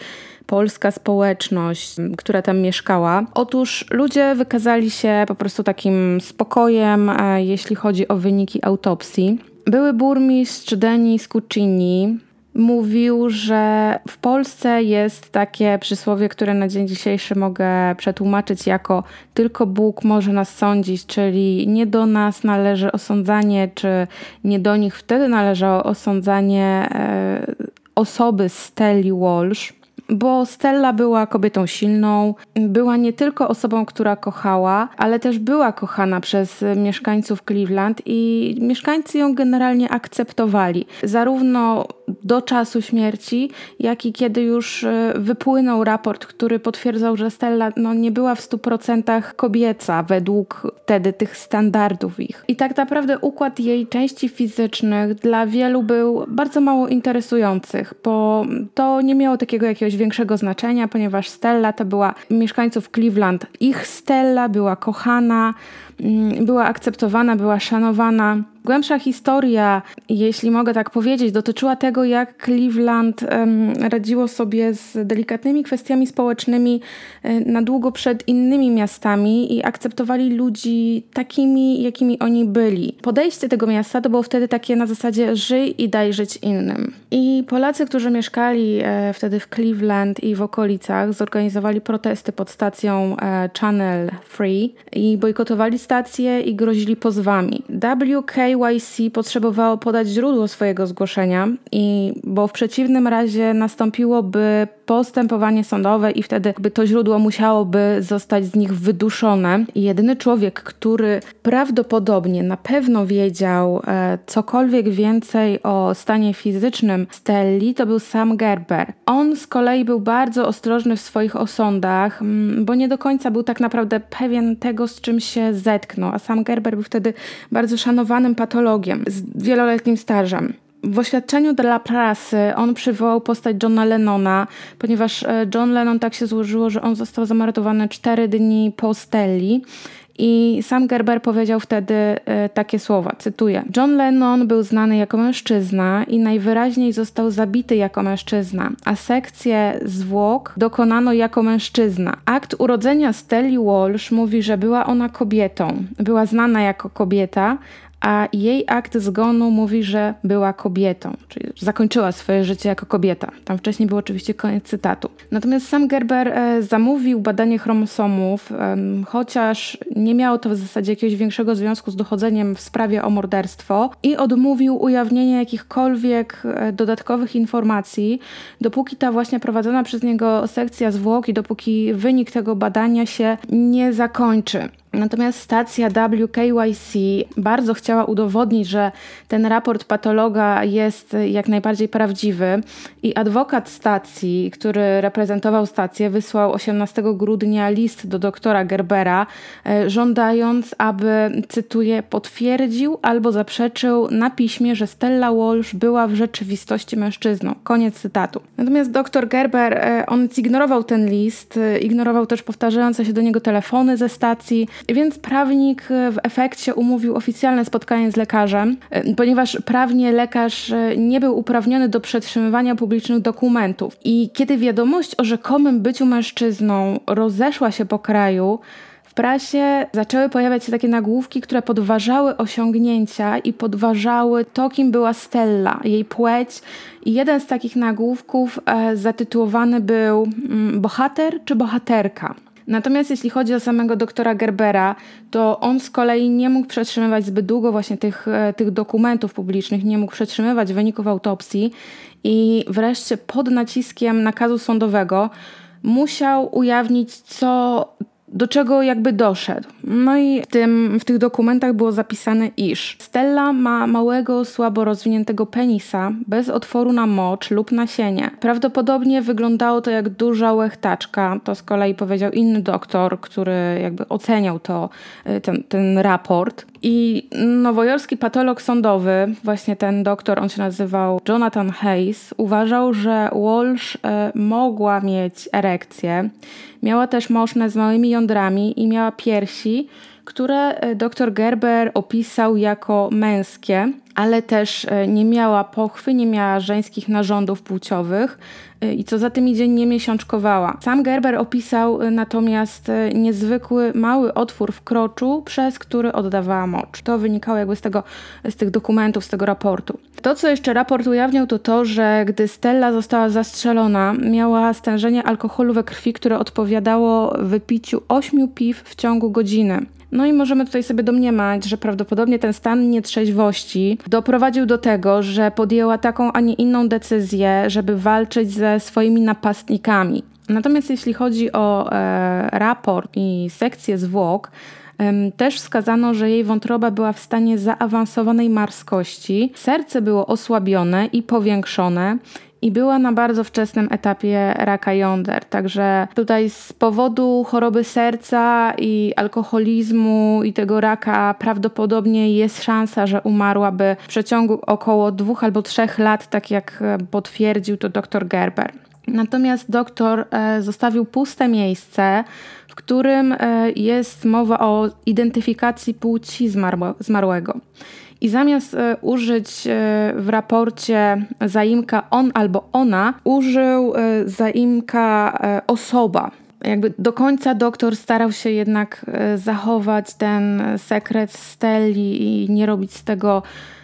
polska społeczność, która tam mieszkała. Otóż ludzie wykazali się po prostu takim spokojem, jeśli chodzi o wyniki autopsji. Były burmistrz Denis Cuccini mówił, że w Polsce jest takie przysłowie, które na dzień dzisiejszy mogę przetłumaczyć jako tylko Bóg może nas sądzić, czyli nie do nas należy osądzanie, czy nie do nich wtedy należało osądzanie e, osoby Steli Walsh bo Stella była kobietą silną, była nie tylko osobą, która kochała, ale też była kochana przez mieszkańców Cleveland i mieszkańcy ją generalnie akceptowali. Zarówno do czasu śmierci, jak i kiedy już e, wypłynął raport, który potwierdzał, że Stella no, nie była w 100% kobieca według wtedy tych standardów ich. I tak naprawdę układ jej części fizycznych dla wielu był bardzo mało interesujących, bo to nie miało takiego jakiegoś większego znaczenia, ponieważ Stella to była mieszkańców Cleveland. Ich Stella była kochana, mm, była akceptowana, była szanowana. Głębsza historia, jeśli mogę tak powiedzieć, dotyczyła tego, jak Cleveland radziło sobie z delikatnymi kwestiami społecznymi na długo przed innymi miastami i akceptowali ludzi takimi, jakimi oni byli. Podejście tego miasta to było wtedy takie na zasadzie żyj i daj żyć innym. I Polacy, którzy mieszkali e, wtedy w Cleveland i w okolicach, zorganizowali protesty pod stacją e, Channel Free i bojkotowali stację i grozili pozwami. WK KYC potrzebowało podać źródło swojego zgłoszenia, i, bo w przeciwnym razie nastąpiłoby postępowanie sądowe i wtedy jakby to źródło musiałoby zostać z nich wyduszone. I jedyny człowiek, który prawdopodobnie na pewno wiedział e, cokolwiek więcej o stanie fizycznym Stelli, to był Sam Gerber. On z kolei był bardzo ostrożny w swoich osądach, mm, bo nie do końca był tak naprawdę pewien tego, z czym się zetknął. A Sam Gerber był wtedy bardzo szanowanym patologiem z wieloletnim stażem. W oświadczeniu dla prasy on przywołał postać Johna Lennona, ponieważ e, John Lennon tak się złożyło, że on został zamordowany cztery dni po Stelli. I sam Gerber powiedział wtedy e, takie słowa, cytuję: John Lennon był znany jako mężczyzna i najwyraźniej został zabity jako mężczyzna, a sekcję zwłok dokonano jako mężczyzna. Akt urodzenia Stelli Walsh mówi, że była ona kobietą. Była znana jako kobieta, a jej akt zgonu mówi, że była kobietą, czyli zakończyła swoje życie jako kobieta. Tam wcześniej był oczywiście koniec cytatu. Natomiast sam Gerber e, zamówił badanie chromosomów, chociaż nie miało to w zasadzie jakiegoś większego związku z dochodzeniem w sprawie o morderstwo i odmówił ujawnienia jakichkolwiek e, dodatkowych informacji, dopóki ta właśnie prowadzona przez niego sekcja zwłok i dopóki wynik tego badania się nie zakończy. Natomiast stacja WKYC bardzo chciała udowodnić, że ten raport patologa jest jak najbardziej prawdziwy i adwokat stacji, który reprezentował stację, wysłał 18 grudnia list do doktora Gerbera, e, żądając, aby, cytuję, potwierdził albo zaprzeczył na piśmie, że Stella Walsh była w rzeczywistości mężczyzną. Koniec cytatu. Natomiast doktor Gerber, e, on zignorował ten list, e, ignorował też powtarzające się do niego telefony ze stacji, więc prawnik w efekcie umówił oficjalne spotkanie z lekarzem, e, ponieważ prawnie lekarz e, nie był uprawniony do przetrzymywania publicznych dokumentów. I kiedy wiadomość o rzekomym byciu mężczyzną rozeszła się po kraju, w prasie zaczęły pojawiać się takie nagłówki, które podważały osiągnięcia i podważały to, kim była Stella, jej płeć. I jeden z takich nagłówków e, zatytułowany był mm, Bohater czy bohaterka? Natomiast jeśli chodzi o samego doktora Gerbera, to on z kolei nie mógł przetrzymywać zbyt długo właśnie tych, e, tych dokumentów publicznych, nie mógł przetrzymywać wyników autopsji i wreszcie pod naciskiem nakazu sądowego musiał ujawnić, co do czego jakby doszedł. No i w, tym, w tych dokumentach było zapisane, iż Stella ma małego, słabo rozwiniętego penisa, bez otworu na mocz lub nasienie. Prawdopodobnie wyglądało to jak duża łechtaczka, to z kolei powiedział inny doktor, który jakby oceniał to, y, ten, ten raport. I nowojorski patolog sądowy, właśnie ten doktor, on się nazywał Jonathan Hayes, uważał, że Walsh e, mogła mieć erekcję. Miała też moszne z małymi jądrami i miała piersi, które e, dr Gerber opisał jako męskie, ale też e, nie miała pochwy, nie miała żeńskich narządów płciowych e, i co za tym idzie, nie miesiączkowała. Sam Gerber opisał natomiast niezwykły mały otwór w kroczu, przez który oddawała mocz. To wynikało jakby z, tego, z tych dokumentów, z tego raportu. To, co jeszcze raport ujawniał, to to, że gdy Stella została zastrzelona, miała stężenie alkoholu we krwi, które odpowiadało wypiciu 8 piw w ciągu godziny. No i możemy tutaj sobie domniemać, że prawdopodobnie ten stan nietrzeźwości doprowadził do tego, że podjęła taką, a nie inną decyzję, żeby walczyć ze swoimi napastnikami. Natomiast jeśli chodzi o e, raport i sekcję zwłok, też wskazano, że jej wątroba była w stanie zaawansowanej marskości, serce było osłabione i powiększone i była na bardzo wczesnym etapie raka jąder. Także tutaj z powodu choroby serca i alkoholizmu i tego raka prawdopodobnie jest szansa, że umarłaby w przeciągu około dwóch albo trzech lat, tak jak e, potwierdził to dr Gerber. Natomiast doktor e, zostawił puste miejsce, w którym e, jest mowa o identyfikacji płci zmarłego. I zamiast e, użyć w raporcie zaimka on albo ona, użył zaimka osoba. Jakby do końca doktor starał się jednak zachować ten sekret Steli i nie robić z tego E,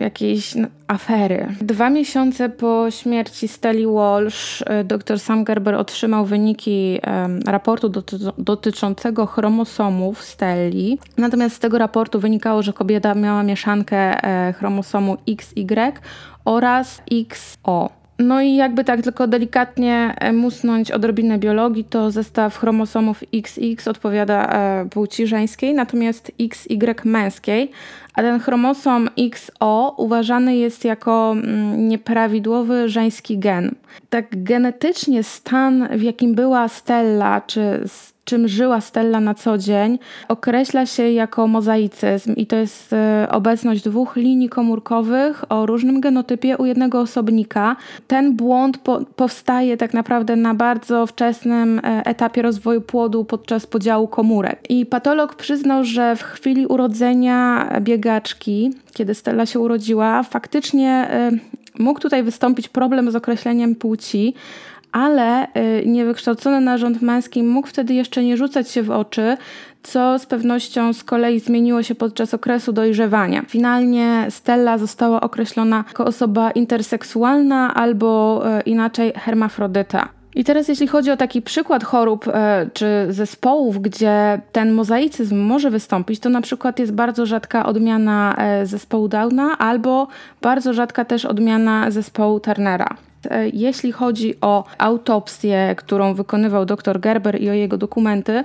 jakiejś afery. Dwa miesiące po śmierci Steli Walsh e, dr Sam Gerber otrzymał wyniki raportu doty dotyczącego chromosomów Steli. Natomiast z tego raportu wynikało, że kobieta miała mieszankę e, chromosomu XY oraz XO. No i jakby tak tylko delikatnie e, musnąć odrobinę biologii, to zestaw chromosomów XX odpowiada e, płci żeńskiej, natomiast XY męskiej, a ten chromosom XO uważany jest jako mm, nieprawidłowy żeński gen. Tak genetycznie stan, w jakim była Stella, czy czym żyła Stella na co dzień, określa się jako mozaicyzm i to jest e, obecność dwóch linii komórkowych o różnym genotypie u jednego osobnika. Ten błąd po powstaje tak naprawdę na bardzo wczesnym e, etapie rozwoju płodu podczas podziału komórek. I patolog przyznał, że w chwili urodzenia biegaczki, kiedy Stella się urodziła, faktycznie e, mógł tutaj wystąpić problem z określeniem płci, ale y, niewykształcony narząd męski mógł wtedy jeszcze nie rzucać się w oczy, co z pewnością z kolei zmieniło się podczas okresu dojrzewania. Finalnie Stella została określona jako osoba interseksualna albo y, inaczej hermafrodyta. I teraz, jeśli chodzi o taki przykład chorób e, czy zespołów, gdzie ten mozaicyzm może wystąpić, to na przykład jest bardzo rzadka odmiana e, zespołu Downa albo bardzo rzadka też odmiana zespołu Turnera. E, jeśli chodzi o autopsję, którą wykonywał dr Gerber i o jego dokumenty,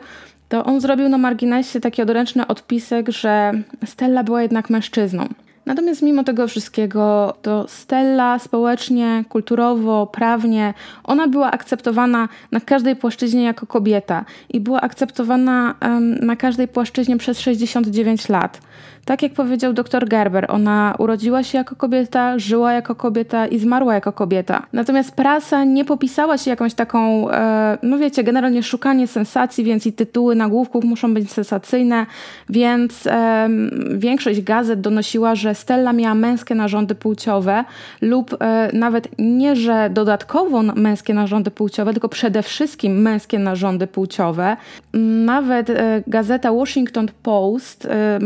to on zrobił na marginesie taki odręczny odpisek, że Stella była jednak mężczyzną. Natomiast mimo tego wszystkiego, to Stella społecznie, kulturowo, prawnie, ona była akceptowana na każdej płaszczyźnie jako kobieta i była akceptowana um, na każdej płaszczyźnie przez 69 lat. Tak jak powiedział dr Gerber, ona urodziła się jako kobieta, żyła jako kobieta i zmarła jako kobieta. Natomiast prasa nie popisała się jakąś taką, e, no wiecie, generalnie szukanie sensacji, więc i tytuły nagłówków muszą być sensacyjne, więc e, większość gazet donosiła, że Stella miała męskie narządy płciowe lub e, nawet nie, że dodatkowo męskie narządy płciowe, tylko przede wszystkim męskie narządy płciowe. Nawet e, gazeta Washington Post e,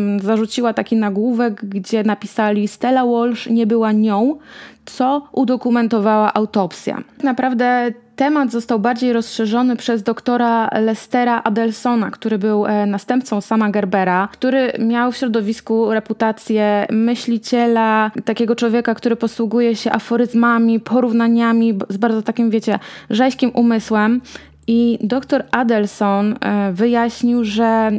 taki nagłówek, gdzie napisali Stella Walsh nie była nią, co udokumentowała autopsja. Naprawdę temat został bardziej rozszerzony przez doktora Lestera Adelsona, który był e, następcą sama Gerbera, który miał w środowisku reputację myśliciela, takiego człowieka, który posługuje się aforyzmami, porównaniami z bardzo takim, wiecie, rzeźkim umysłem. I doktor Adelson e, wyjaśnił, że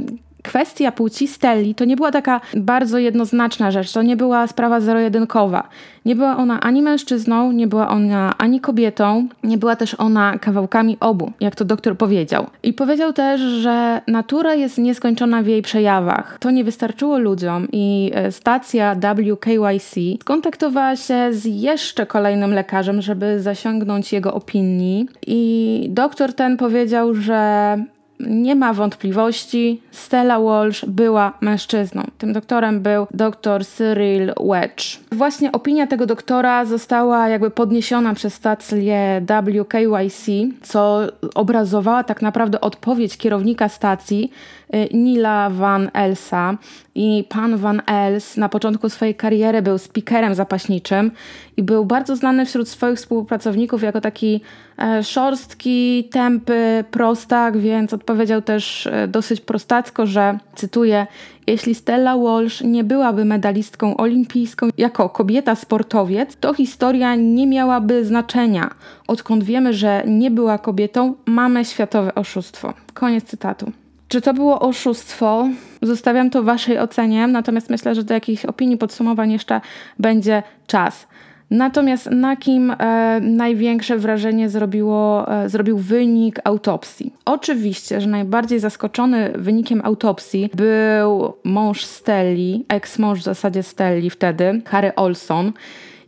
kwestia płci Stelli to nie była taka bardzo jednoznaczna rzecz, to nie była sprawa zero-jedynkowa. Nie była ona ani mężczyzną, nie była ona ani kobietą, nie była też ona kawałkami obu, jak to doktor powiedział. I powiedział też, że natura jest nieskończona w jej przejawach. To nie wystarczyło ludziom i e, stacja WKYC skontaktowała się z jeszcze kolejnym lekarzem, żeby zasięgnąć jego opinii. I doktor ten powiedział, że nie ma wątpliwości, Stella Walsh była mężczyzną. Tym doktorem był dr Cyril Wedge. Właśnie opinia tego doktora została jakby podniesiona przez stację WKYC, co obrazowała tak naprawdę odpowiedź kierownika stacji y, Nila Van Elsa. I pan Van Els na początku swojej kariery był speakerem zapaśniczym i był bardzo znany wśród swoich współpracowników jako taki e, szorstki, tępy prostak, więc odpowiedział też e, dosyć prostacko, że cytuję: Jeśli Stella Walsh nie byłaby medalistką olimpijską jako kobieta sportowiec, to historia nie miałaby znaczenia. Odkąd wiemy, że nie była kobietą, mamy światowe oszustwo. Koniec cytatu. Czy to było oszustwo? Zostawiam to Waszej ocenie, natomiast myślę, że do jakichś opinii, podsumowań jeszcze będzie czas. Natomiast na kim e, największe wrażenie zrobiło, e, zrobił wynik autopsji? Oczywiście, że najbardziej zaskoczony wynikiem autopsji był mąż Stelli, eks-mąż w zasadzie Stelli wtedy, Harry Olson.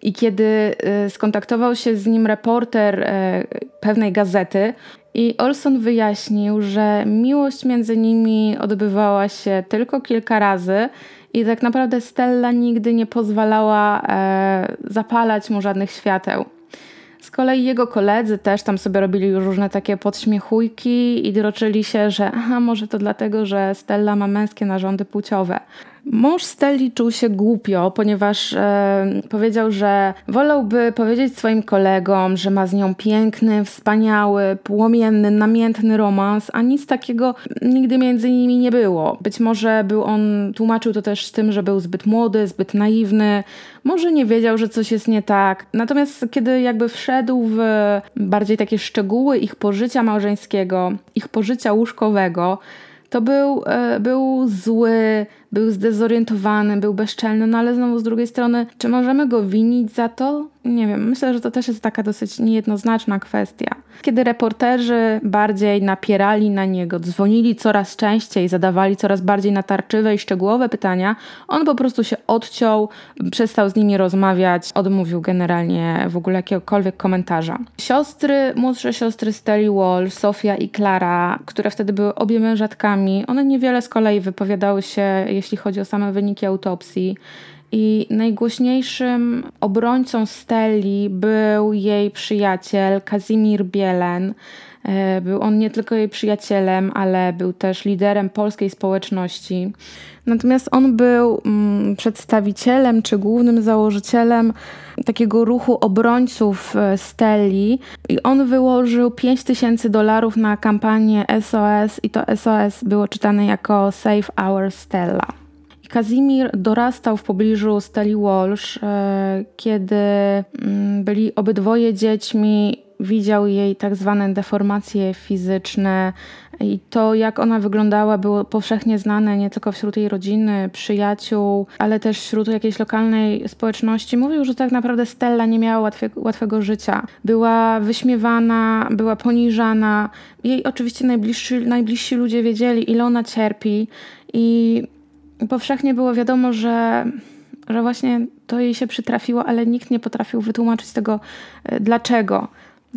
I kiedy e, skontaktował się z nim reporter e, pewnej gazety, i Olson wyjaśnił, że miłość między nimi odbywała się tylko kilka razy i tak naprawdę Stella nigdy nie pozwalała e, zapalać mu żadnych świateł. Z kolei jego koledzy też tam sobie robili już różne takie podśmiechujki i droczyli się, że aha, może to dlatego, że Stella ma męskie narządy płciowe. Mąż Stelli czuł się głupio, ponieważ e, powiedział, że wolałby powiedzieć swoim kolegom, że ma z nią piękny, wspaniały, płomienny, namiętny romans, a nic takiego nigdy między nimi nie było. Być może był on, tłumaczył to też tym, że był zbyt młody, zbyt naiwny, może nie wiedział, że coś jest nie tak. Natomiast kiedy jakby wszedł w bardziej takie szczegóły ich pożycia małżeńskiego, ich pożycia łóżkowego, to był, e, był zły, był zdezorientowany, był bezczelny, no ale znowu z drugiej strony, czy możemy go winić za to? Nie wiem, myślę, że to też jest taka dosyć niejednoznaczna kwestia. Kiedy reporterzy bardziej napierali na niego, dzwonili coraz częściej, zadawali coraz bardziej natarczywe i szczegółowe pytania, on po prostu się odciął, przestał z nimi rozmawiać, odmówił generalnie w ogóle jakiegokolwiek komentarza. Siostry, młodsze siostry Steli Wall, Sofia i Klara, które wtedy były obie mężatkami, one niewiele z kolei wypowiadały się, jeśli chodzi o same wyniki autopsji. I najgłośniejszym obrońcą Steli był jej przyjaciel Kazimir Bielen. E, był on nie tylko jej przyjacielem, ale był też liderem polskiej społeczności. Natomiast on był mm, przedstawicielem czy głównym założycielem takiego ruchu obrońców e, Steli i on wyłożył 5 tysięcy dolarów na kampanię SOS i to SOS było czytane jako Save Our Stella. Kazimir dorastał w pobliżu Steli Walsh, e, kiedy mm, byli obydwoje dziećmi. Widział jej tak zwane deformacje fizyczne i to, jak ona wyglądała, było powszechnie znane nie tylko wśród jej rodziny, przyjaciół, ale też wśród jakiejś lokalnej społeczności. Mówił, że tak naprawdę Stella nie miała łatwego, łatwego życia. Była wyśmiewana, była poniżana. Jej oczywiście najbliżsi, najbliżsi ludzie wiedzieli, ile ona cierpi. I powszechnie było wiadomo, że, że właśnie to jej się przytrafiło, ale nikt nie potrafił wytłumaczyć tego e, dlaczego.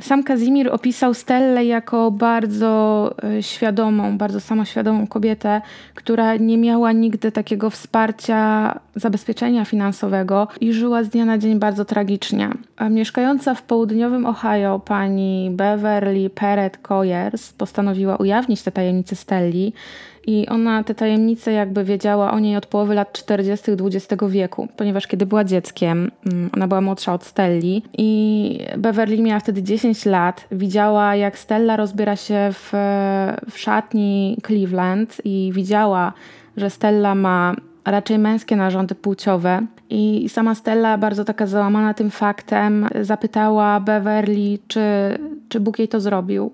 Sam Kazimir opisał Stellę jako bardzo e, świadomą, bardzo samoświadomą kobietę, która nie miała nigdy takiego wsparcia, zabezpieczenia finansowego i żyła z dnia na dzień bardzo tragicznie. A mieszkająca w południowym Ohio pani Beverly Perret Coyers postanowiła ujawnić te tajemnice Stelli i ona te tajemnice jakby wiedziała o niej od połowy lat 40. XX wieku, ponieważ kiedy była dzieckiem, mm, ona była młodsza od Stelli i Beverly miała wtedy 10 10 lat widziała, jak Stella rozbiera się w, w szatni Cleveland i widziała, że Stella ma raczej męskie narządy płciowe. I sama Stella, bardzo taka załamana tym faktem, zapytała Beverly, czy, czy Bóg jej to zrobił.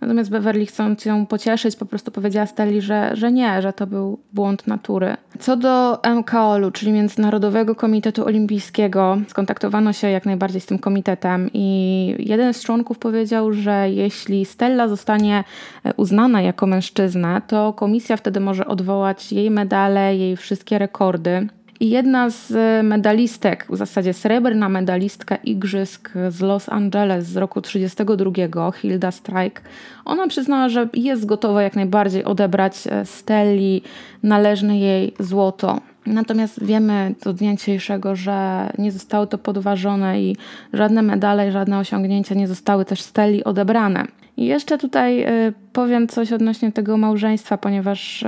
Natomiast Beverly, chcąc ją pocieszyć, po prostu powiedziała Stelli, że, że nie, że to był błąd natury. Co do MKOL-u, czyli Międzynarodowego Komitetu Olimpijskiego, skontaktowano się jak najbardziej z tym komitetem i jeden z członków powiedział, że jeśli Stella zostanie e, uznana jako mężczyzna, to komisja wtedy może odwołać jej medale, jej wszystkie rekordy. I jedna z medalistek, w zasadzie srebrna medalistka Igrzysk z Los Angeles z roku 1932, Hilda Strike, ona przyznała, że jest gotowa jak najbardziej odebrać e, Stelli należne jej złoto. Natomiast wiemy do dnia dzisiejszego, że nie zostało to podważone i żadne medale, żadne osiągnięcia nie zostały też Stelli odebrane. I jeszcze tutaj e, powiem coś odnośnie tego małżeństwa, ponieważ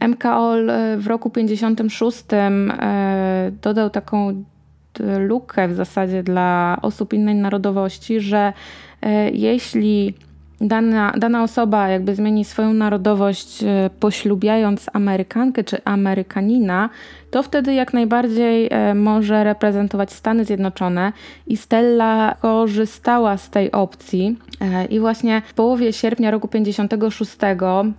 MKOL e, w roku 56 e, dodał taką lukę w zasadzie dla osób innej narodowości, że e, jeśli dana, dana osoba jakby zmieni swoją narodowość poślubiając Amerykankę czy Amerykanina, to wtedy jak najbardziej e, może reprezentować Stany Zjednoczone i Stella korzystała z tej opcji e, i właśnie w połowie sierpnia roku 56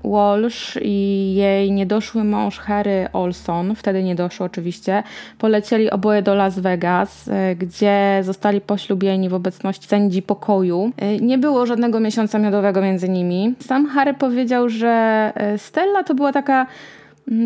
Walsh i jej niedoszły mąż Harry Olson, wtedy nie doszło oczywiście, polecieli oboje do Las Vegas, e, gdzie zostali poślubieni w obecności sędzi pokoju. Nie było żadnego miesiąca miodowego między nimi. Sam Harry powiedział, że Stella to była taka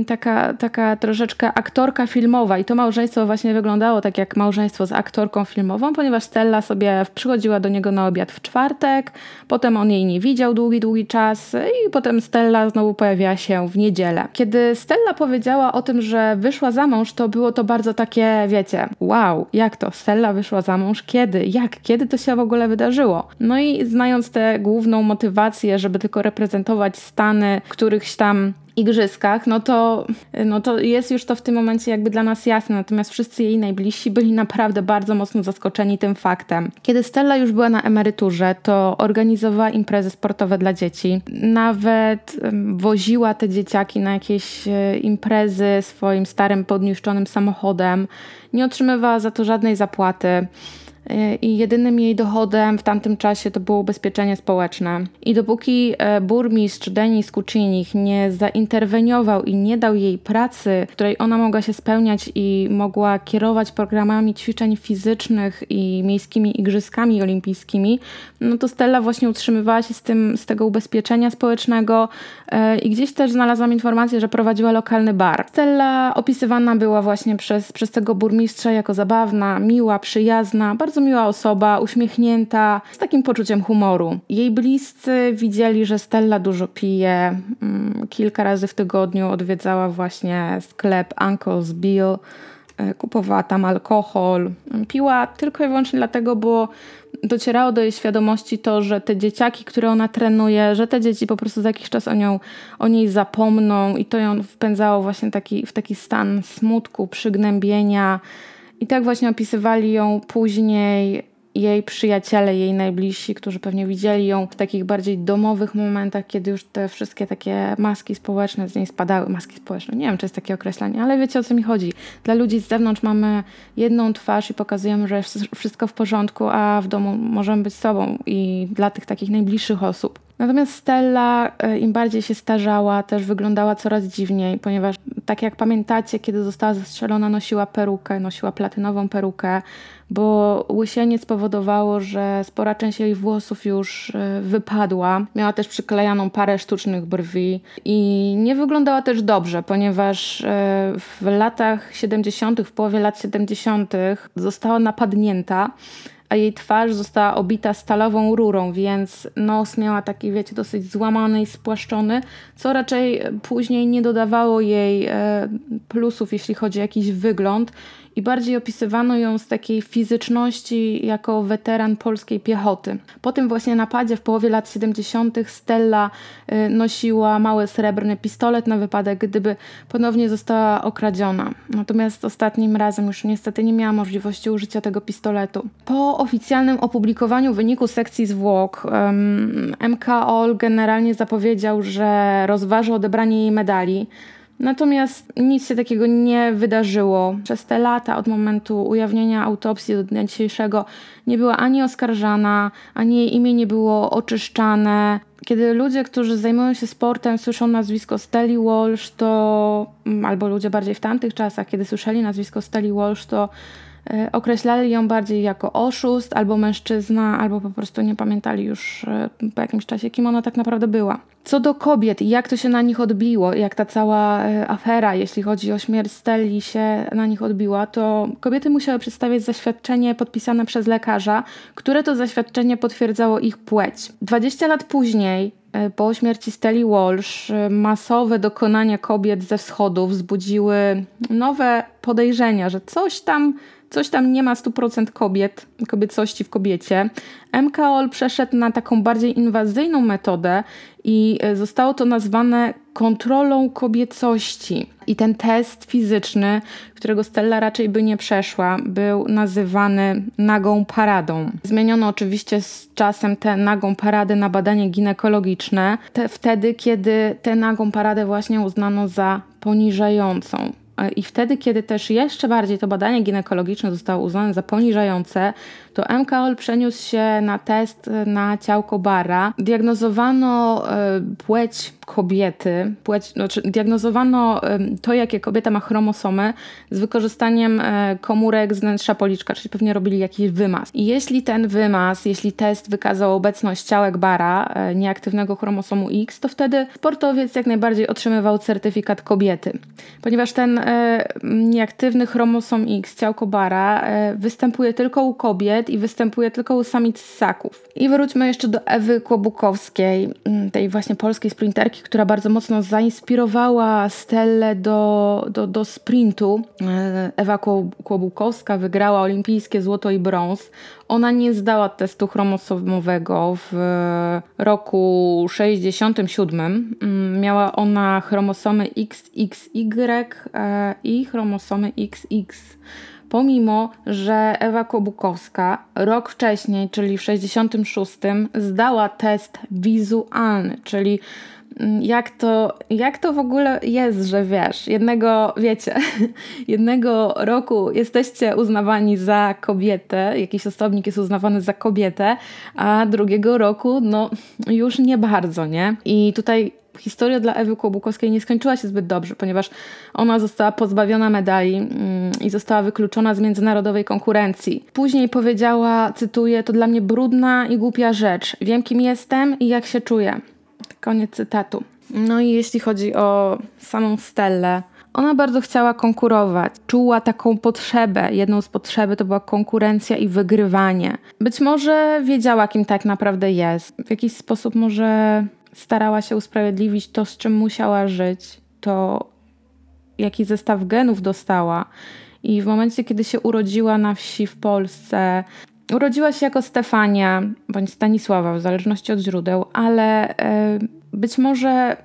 taka, taka troszeczkę aktorka filmowa i to małżeństwo właśnie wyglądało tak jak małżeństwo z aktorką filmową, ponieważ Stella sobie przychodziła do niego na obiad w czwartek, potem on jej nie widział długi, długi czas i potem Stella znowu pojawiała się w niedzielę. Kiedy Stella powiedziała o tym, że wyszła za mąż, to było to bardzo takie, wiecie, wow, jak to? Stella wyszła za mąż? Kiedy? Jak? Kiedy to się w ogóle wydarzyło? No i znając tę główną motywację, żeby tylko reprezentować Stany, którychś tam igrzyskach, no to, no to jest już to w tym momencie jakby dla nas jasne. Natomiast wszyscy jej najbliżsi byli naprawdę bardzo mocno zaskoczeni tym faktem. Kiedy Stella już była na emeryturze, to organizowała imprezy sportowe dla dzieci. Nawet woziła te dzieciaki na jakieś e, imprezy swoim starym, podniszczonym samochodem. Nie otrzymywała za to żadnej zapłaty i jedynym jej dochodem w tamtym czasie to było ubezpieczenie społeczne. I dopóki e, burmistrz Denis Kuczynik nie zainterweniował i nie dał jej pracy, w której ona mogła się spełniać i mogła kierować programami ćwiczeń fizycznych i miejskimi igrzyskami olimpijskimi, no to Stella właśnie utrzymywała się z, tym, z tego ubezpieczenia społecznego e, i gdzieś też znalazłam informację, że prowadziła lokalny bar. Stella opisywana była właśnie przez, przez tego burmistrza jako zabawna, miła, przyjazna, bardzo miła osoba, uśmiechnięta, z takim poczuciem humoru. Jej bliscy widzieli, że Stella dużo pije. Mm, kilka razy w tygodniu odwiedzała właśnie sklep Uncle's Bill, e, kupowała tam alkohol. Piła tylko i wyłącznie dlatego, bo docierało do jej świadomości to, że te dzieciaki, które ona trenuje, że te dzieci po prostu za jakiś czas o, nią, o niej zapomną i to ją wpędzało właśnie taki, w taki stan smutku, przygnębienia, i tak właśnie opisywali ją później jej przyjaciele, jej najbliżsi, którzy pewnie widzieli ją w takich bardziej domowych momentach, kiedy już te wszystkie takie maski społeczne z niej spadały. Maski społeczne, nie wiem, czy jest takie określenie, ale wiecie o co mi chodzi. Dla ludzi z zewnątrz mamy jedną twarz i pokazujemy, że wszystko w porządku, a w domu możemy być sobą i dla tych takich najbliższych osób. Natomiast Stella e, im bardziej się starzała, też wyglądała coraz dziwniej, ponieważ tak jak pamiętacie, kiedy została zastrzelona, nosiła perukę, nosiła platynową perukę, bo łysienie spowodowało, że spora część jej włosów już e, wypadła. Miała też przyklejaną parę sztucznych brwi i nie wyglądała też dobrze, ponieważ e, w latach 70., w połowie lat 70., została napadnięta a jej twarz została obita stalową rurą, więc nos miała taki, wiecie, dosyć złamany i spłaszczony, co raczej później nie dodawało jej e, plusów, jeśli chodzi o jakiś wygląd i bardziej opisywano ją z takiej fizyczności jako weteran polskiej piechoty. Po tym właśnie napadzie w połowie lat 70. Stella y, nosiła mały srebrny pistolet na wypadek, gdyby ponownie została okradziona. Natomiast ostatnim razem już niestety nie miała możliwości użycia tego pistoletu. Po oficjalnym opublikowaniu wyniku sekcji zwłok um, MK Ol generalnie zapowiedział, że rozważy odebranie jej medali. Natomiast nic się takiego nie wydarzyło. Przez te lata, od momentu ujawnienia autopsji do dnia dzisiejszego, nie była ani oskarżana, ani jej imię nie było oczyszczane. Kiedy ludzie, którzy zajmują się sportem, słyszą nazwisko Steli Walsh, to mm, albo ludzie bardziej w tamtych czasach, kiedy słyszeli nazwisko Steli Walsh, to określali ją bardziej jako oszust albo mężczyzna, albo po prostu nie pamiętali już e, po jakimś czasie, kim ona tak naprawdę była. Co do kobiet i jak to się na nich odbiło, jak ta cała e, afera, jeśli chodzi o śmierć Steli, się na nich odbiła, to kobiety musiały przedstawiać zaświadczenie podpisane przez lekarza, które to zaświadczenie potwierdzało ich płeć. 20 lat później po śmierci Steli Walsh masowe dokonania kobiet ze wschodu wzbudziły nowe podejrzenia, że coś tam coś tam nie ma 100% kobiet, kobiecości w kobiecie. MKOL przeszedł na taką bardziej inwazyjną metodę i e, zostało to nazwane kontrolą kobiecości. I ten test fizyczny, którego Stella raczej by nie przeszła, był nazywany nagą paradą. Zmieniono oczywiście z czasem tę nagą paradę na badanie ginekologiczne, te, wtedy kiedy tę nagą paradę właśnie uznano za poniżającą. E, I wtedy, kiedy też jeszcze bardziej to badanie ginekologiczne zostało uznane za poniżające, to MKOL przeniósł się na test na ciałko bara. Diagnozowano e, płeć kobiety, płeć, znaczy diagnozowano to, jakie kobieta ma chromosomy z wykorzystaniem e, komórek z wnętrza policzka, czyli pewnie robili jakiś wymaz. I jeśli ten wymaz, jeśli test wykazał obecność ciałek bara, nieaktywnego chromosomu X, to wtedy sportowiec jak najbardziej otrzymywał certyfikat kobiety. Ponieważ ten e, nieaktywny chromosom X, ciałko bara, e, występuje tylko u kobiet i występuje tylko u samic ssaków. I wróćmy jeszcze do Ewy Kłobukowskiej, mm, tej właśnie polskiej sprinterki, która bardzo mocno zainspirowała Stellę do, do, do sprintu. E, Ewa Kłobukowska wygrała olimpijskie złoto i brąz. Ona nie zdała testu chromosomowego w roku 67. Mm, miała ona chromosomy XXY e, i chromosomy XX pomimo że Ewa Kobukowska rok wcześniej, czyli w 66, zdała test wizualny, czyli mm, jak to, jak to w ogóle jest, że wiesz, jednego, wiecie, [LAUGHS] jednego roku jesteście uznawani za kobietę, jakiś osobnik jest uznawany za kobietę, a drugiego roku, no już nie bardzo, nie? I tutaj historia dla Ewy Kłobukowskiej nie skończyła się zbyt dobrze, ponieważ ona została pozbawiona medali mm, i została wykluczona z międzynarodowej konkurencji. Później powiedziała, cytuję, to dla mnie brudna i głupia rzecz. Wiem, kim jestem i jak się czuję. Koniec cytatu. No i jeśli chodzi o samą Stellę, ona bardzo chciała konkurować, czuła taką potrzebę. Jedną z potrzeby to była konkurencja i wygrywanie. Być może wiedziała, kim tak naprawdę jest. W jakiś sposób może starała się usprawiedliwić to, z czym musiała żyć, to jaki zestaw genów dostała. I w momencie, kiedy się urodziła na wsi w Polsce, urodziła się jako Stefania bądź Stanisława, w zależności od źródeł, ale e, być może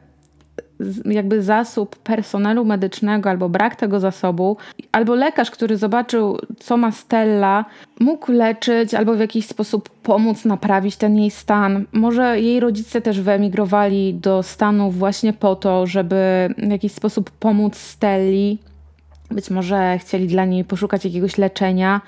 jakby zasób personelu medycznego albo brak tego zasobu, albo lekarz, który zobaczył, co ma Stella, mógł leczyć albo w jakiś sposób pomóc naprawić ten jej stan. Może jej rodzice też wyemigrowali do Stanów właśnie po to, żeby w jakiś sposób pomóc Stelli. Być może chcieli dla niej poszukać jakiegoś leczenia.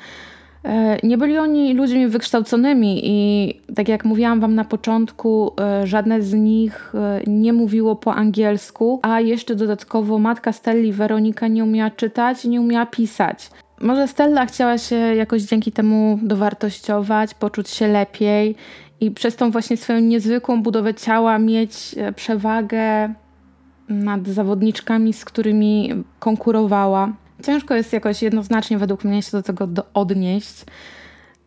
E, nie byli oni ludźmi wykształconymi i tak jak mówiłam Wam na początku, e, żadne z nich e, nie mówiło po angielsku, a jeszcze dodatkowo matka Stelli, Weronika, nie umiała czytać, nie umiała pisać. Może Stella chciała się jakoś dzięki temu dowartościować, poczuć się lepiej i przez tą właśnie swoją niezwykłą budowę ciała mieć przewagę nad zawodniczkami, z którymi konkurowała. Ciężko jest jakoś jednoznacznie według mnie się do tego do odnieść.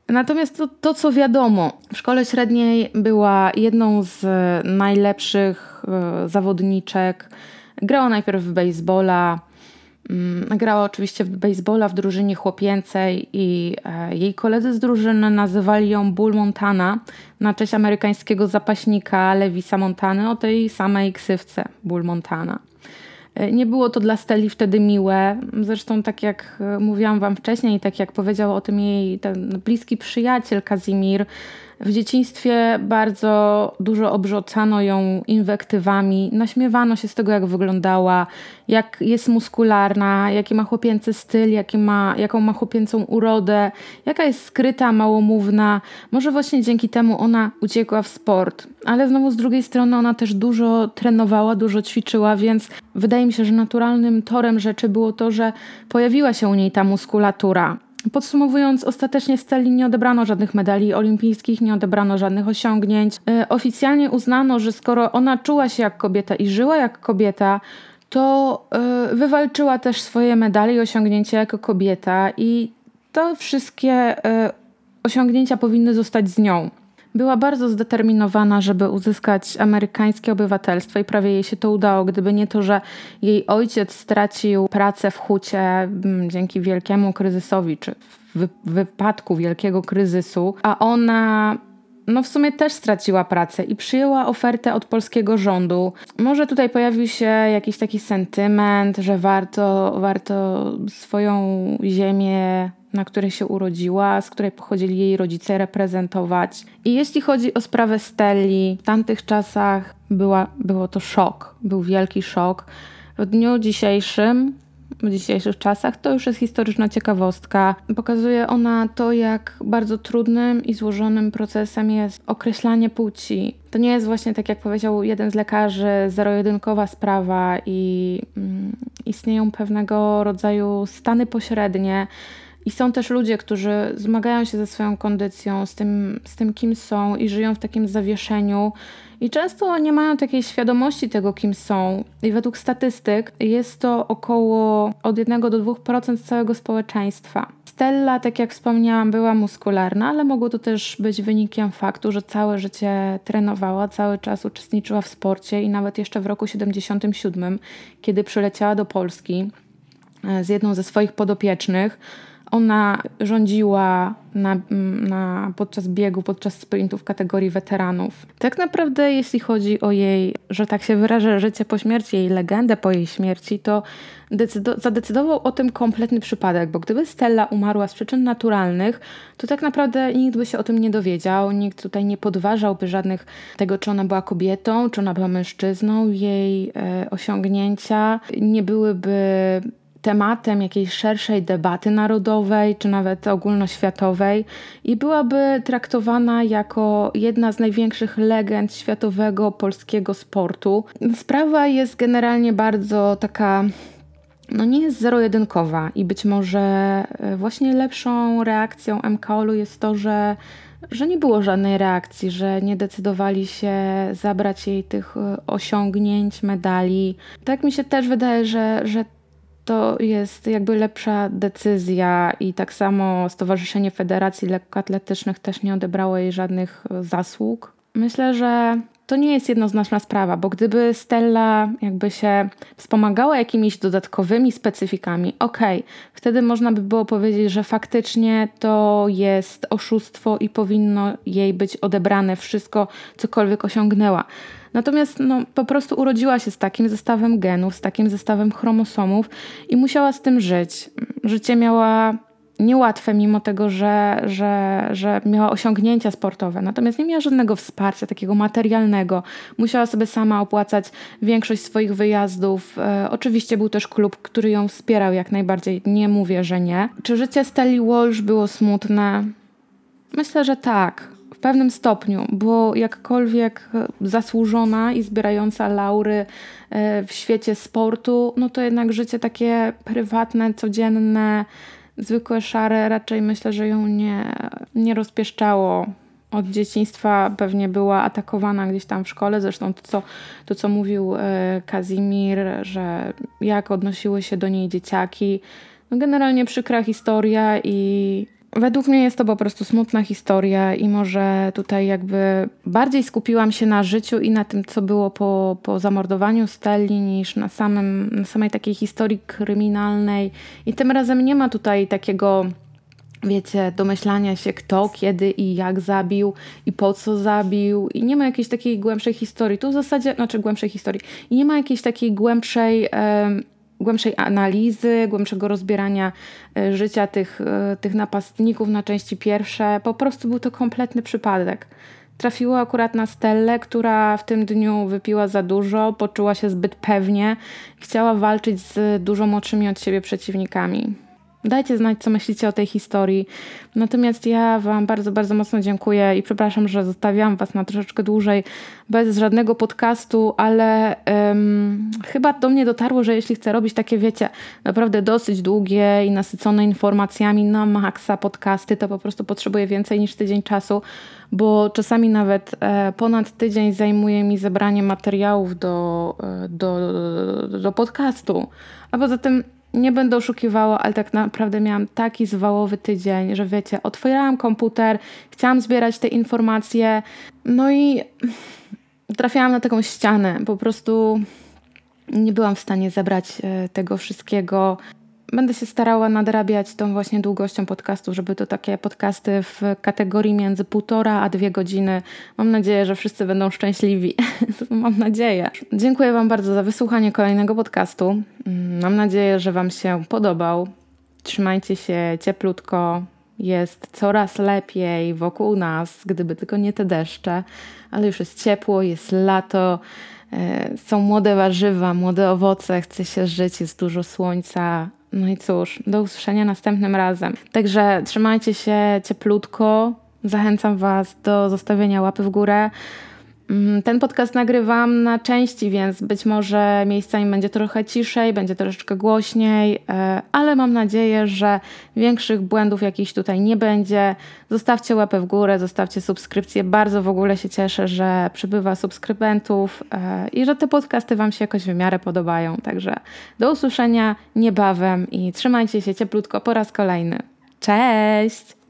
Natomiast to, to, co wiadomo, w szkole średniej była jedną z najlepszych y, zawodniczek. Grała najpierw w baseballa, Mm, grała oczywiście w baseballa w drużynie chłopięcej i e, jej koledzy z drużyny nazywali ją Bull Montana na cześć amerykańskiego zapaśnika Lewisa Montany o tej samej ksywce Bull Montana. E, nie było to dla Steli wtedy miłe. Zresztą, tak jak e, mówiłam Wam wcześniej, tak jak powiedział o tym jej ten bliski przyjaciel Kazimir, w dzieciństwie bardzo dużo obrzucano ją inwektywami, naśmiewano się z tego, jak wyglądała, jak jest muskularna, jaki ma chłopięcy styl, jaki ma, jaką ma chłopięcą urodę, jaka jest skryta, małomówna. Może właśnie dzięki temu ona uciekła w sport. Ale znowu z drugiej strony ona też dużo trenowała, dużo ćwiczyła, więc wydaje mi się, że naturalnym torem rzeczy było to, że pojawiła się u niej ta muskulatura. Podsumowując, ostatecznie Steli nie odebrano żadnych medali olimpijskich, nie odebrano żadnych osiągnięć. E, oficjalnie uznano, że skoro ona czuła się jak kobieta i żyła jak kobieta, to e, wywalczyła też swoje medale i osiągnięcia jako kobieta, i to wszystkie e, osiągnięcia powinny zostać z nią. Była bardzo zdeterminowana, żeby uzyskać amerykańskie obywatelstwo i prawie jej się to udało. Gdyby nie to, że jej ojciec stracił pracę w hucie mm, dzięki wielkiemu kryzysowi, czy w wypadku wielkiego kryzysu, a ona no w sumie też straciła pracę i przyjęła ofertę od polskiego rządu. Może tutaj pojawił się jakiś taki sentyment, że warto, warto swoją ziemię na której się urodziła, z której pochodzili jej rodzice, reprezentować. I jeśli chodzi o sprawę Stelli, w tamtych czasach była, było to szok, był wielki szok. W dniu dzisiejszym w dzisiejszych czasach, to już jest historyczna ciekawostka. Pokazuje ona to, jak bardzo trudnym i złożonym procesem jest określanie płci. To nie jest właśnie tak, jak powiedział jeden z lekarzy, zero-jedynkowa sprawa i mm, istnieją pewnego rodzaju stany pośrednie, i są też ludzie, którzy zmagają się ze swoją kondycją, z tym, z tym, kim są i żyją w takim zawieszeniu. I często nie mają takiej świadomości tego, kim są. I według statystyk jest to około od 1 do 2% całego społeczeństwa. Stella, tak jak wspomniałam, była muskularna, ale mogło to też być wynikiem faktu, że całe życie trenowała, cały czas uczestniczyła w sporcie i nawet jeszcze w roku 77, kiedy przyleciała do Polski e, z jedną ze swoich podopiecznych, ona rządziła na, na, podczas biegu, podczas sprintu w kategorii weteranów. Tak naprawdę, jeśli chodzi o jej, że tak się wyrażę, życie po śmierci, jej legendę po jej śmierci, to zadecydował o tym kompletny przypadek, bo gdyby Stella umarła z przyczyn naturalnych, to tak naprawdę nikt by się o tym nie dowiedział, nikt tutaj nie podważałby żadnych tego, czy ona była kobietą, czy ona była mężczyzną, jej e, osiągnięcia nie byłyby tematem jakiejś szerszej debaty narodowej czy nawet ogólnoświatowej i byłaby traktowana jako jedna z największych legend światowego polskiego sportu. Sprawa jest generalnie bardzo taka no nie jest zero-jedynkowa i być może e, właśnie lepszą reakcją MKOL-u jest to, że, że nie było żadnej reakcji, że nie decydowali się zabrać jej tych e, osiągnięć, medali. Tak mi się też wydaje, że, że to jest jakby lepsza decyzja i tak samo Stowarzyszenie Federacji Lekkoatletycznych też nie odebrało jej żadnych e, zasług. Myślę, że to nie jest jednoznaczna sprawa, bo gdyby Stella jakby się wspomagała jakimiś dodatkowymi specyfikami, okej, okay, wtedy można by było powiedzieć, że faktycznie to jest oszustwo i powinno jej być odebrane wszystko, cokolwiek osiągnęła. Natomiast no, po prostu urodziła się z takim zestawem genów, z takim zestawem chromosomów i musiała z tym żyć. Życie miała niełatwe, mimo tego, że, że, że miała osiągnięcia sportowe. Natomiast nie miała żadnego wsparcia takiego materialnego. Musiała sobie sama opłacać większość swoich wyjazdów. E, oczywiście był też klub, który ją wspierał jak najbardziej. Nie mówię, że nie. Czy życie Steli Walsh było smutne? Myślę, że tak pewnym stopniu, bo jakkolwiek zasłużona i zbierająca laury e, w świecie sportu, no to jednak życie takie prywatne, codzienne, zwykłe, szare, raczej myślę, że ją nie, nie rozpieszczało. Od dzieciństwa pewnie była atakowana gdzieś tam w szkole. Zresztą to, co, to, co mówił e, Kazimir, że jak odnosiły się do niej dzieciaki. No generalnie przykra historia i według mnie jest to po prostu smutna historia i może tutaj jakby bardziej skupiłam się na życiu i na tym, co było po, po zamordowaniu Stelli, niż na, samym, na samej takiej historii kryminalnej. I tym razem nie ma tutaj takiego wiecie, domyślania się kto, kiedy i jak zabił i po co zabił i nie ma jakiejś takiej głębszej historii. Tu w zasadzie, znaczy głębszej historii i nie ma jakiejś takiej głębszej, głębszej analizy, głębszego rozbierania e, życia tych, e, tych napastników na części pierwsze. Po prostu był to kompletny przypadek. Trafiło akurat na Stellę, która w tym dniu wypiła za dużo, poczuła się zbyt pewnie, chciała walczyć z dużo młodszymi od siebie przeciwnikami. Dajcie znać, co myślicie o tej historii. Natomiast ja Wam bardzo, bardzo mocno dziękuję i przepraszam, że zostawiam Was na troszeczkę dłużej bez żadnego podcastu, ale um, chyba do mnie dotarło, że jeśli chcę robić takie, wiecie, naprawdę dosyć długie i nasycone informacjami na maksa podcasty, to po prostu potrzebuję więcej niż tydzień czasu, bo czasami nawet e, ponad tydzień zajmuje mi zebranie materiałów do, e, do, do, do podcastu. A poza tym nie będę oszukiwała, ale tak naprawdę miałam taki zwałowy tydzień, że wiecie, otwierałam komputer, chciałam zbierać te informacje, no i trafiałam na taką ścianę. Po prostu nie byłam w stanie zebrać e, tego wszystkiego Będę się starała nadrabiać tą właśnie długością podcastu, żeby to takie podcasty w kategorii między półtora a dwie godziny. Mam nadzieję, że wszyscy będą szczęśliwi. [LAUGHS] Mam nadzieję. Dziękuję Wam bardzo za wysłuchanie kolejnego podcastu. Mam nadzieję, że Wam się podobał. Trzymajcie się cieplutko. Jest coraz lepiej wokół nas, gdyby tylko nie te deszcze, ale już jest ciepło, jest lato. E, są młode warzywa, młode owoce, chce się żyć, jest dużo słońca, no i cóż, do usłyszenia następnym razem. Także trzymajcie się cieplutko. Zachęcam Was do zostawienia łapy w górę. Mm, ten podcast nagrywam na części, więc być może miejscami będzie trochę ciszej, będzie troszeczkę głośniej, e, ale mam nadzieję, że większych błędów jakichś tutaj nie będzie. Zostawcie łapę w górę, zostawcie subskrypcję. Bardzo w ogóle się cieszę, że przybywa subskrybentów e, i że te podcasty Wam się jakoś w miarę podobają. Także do usłyszenia niebawem i trzymajcie się cieplutko po raz kolejny. Cześć!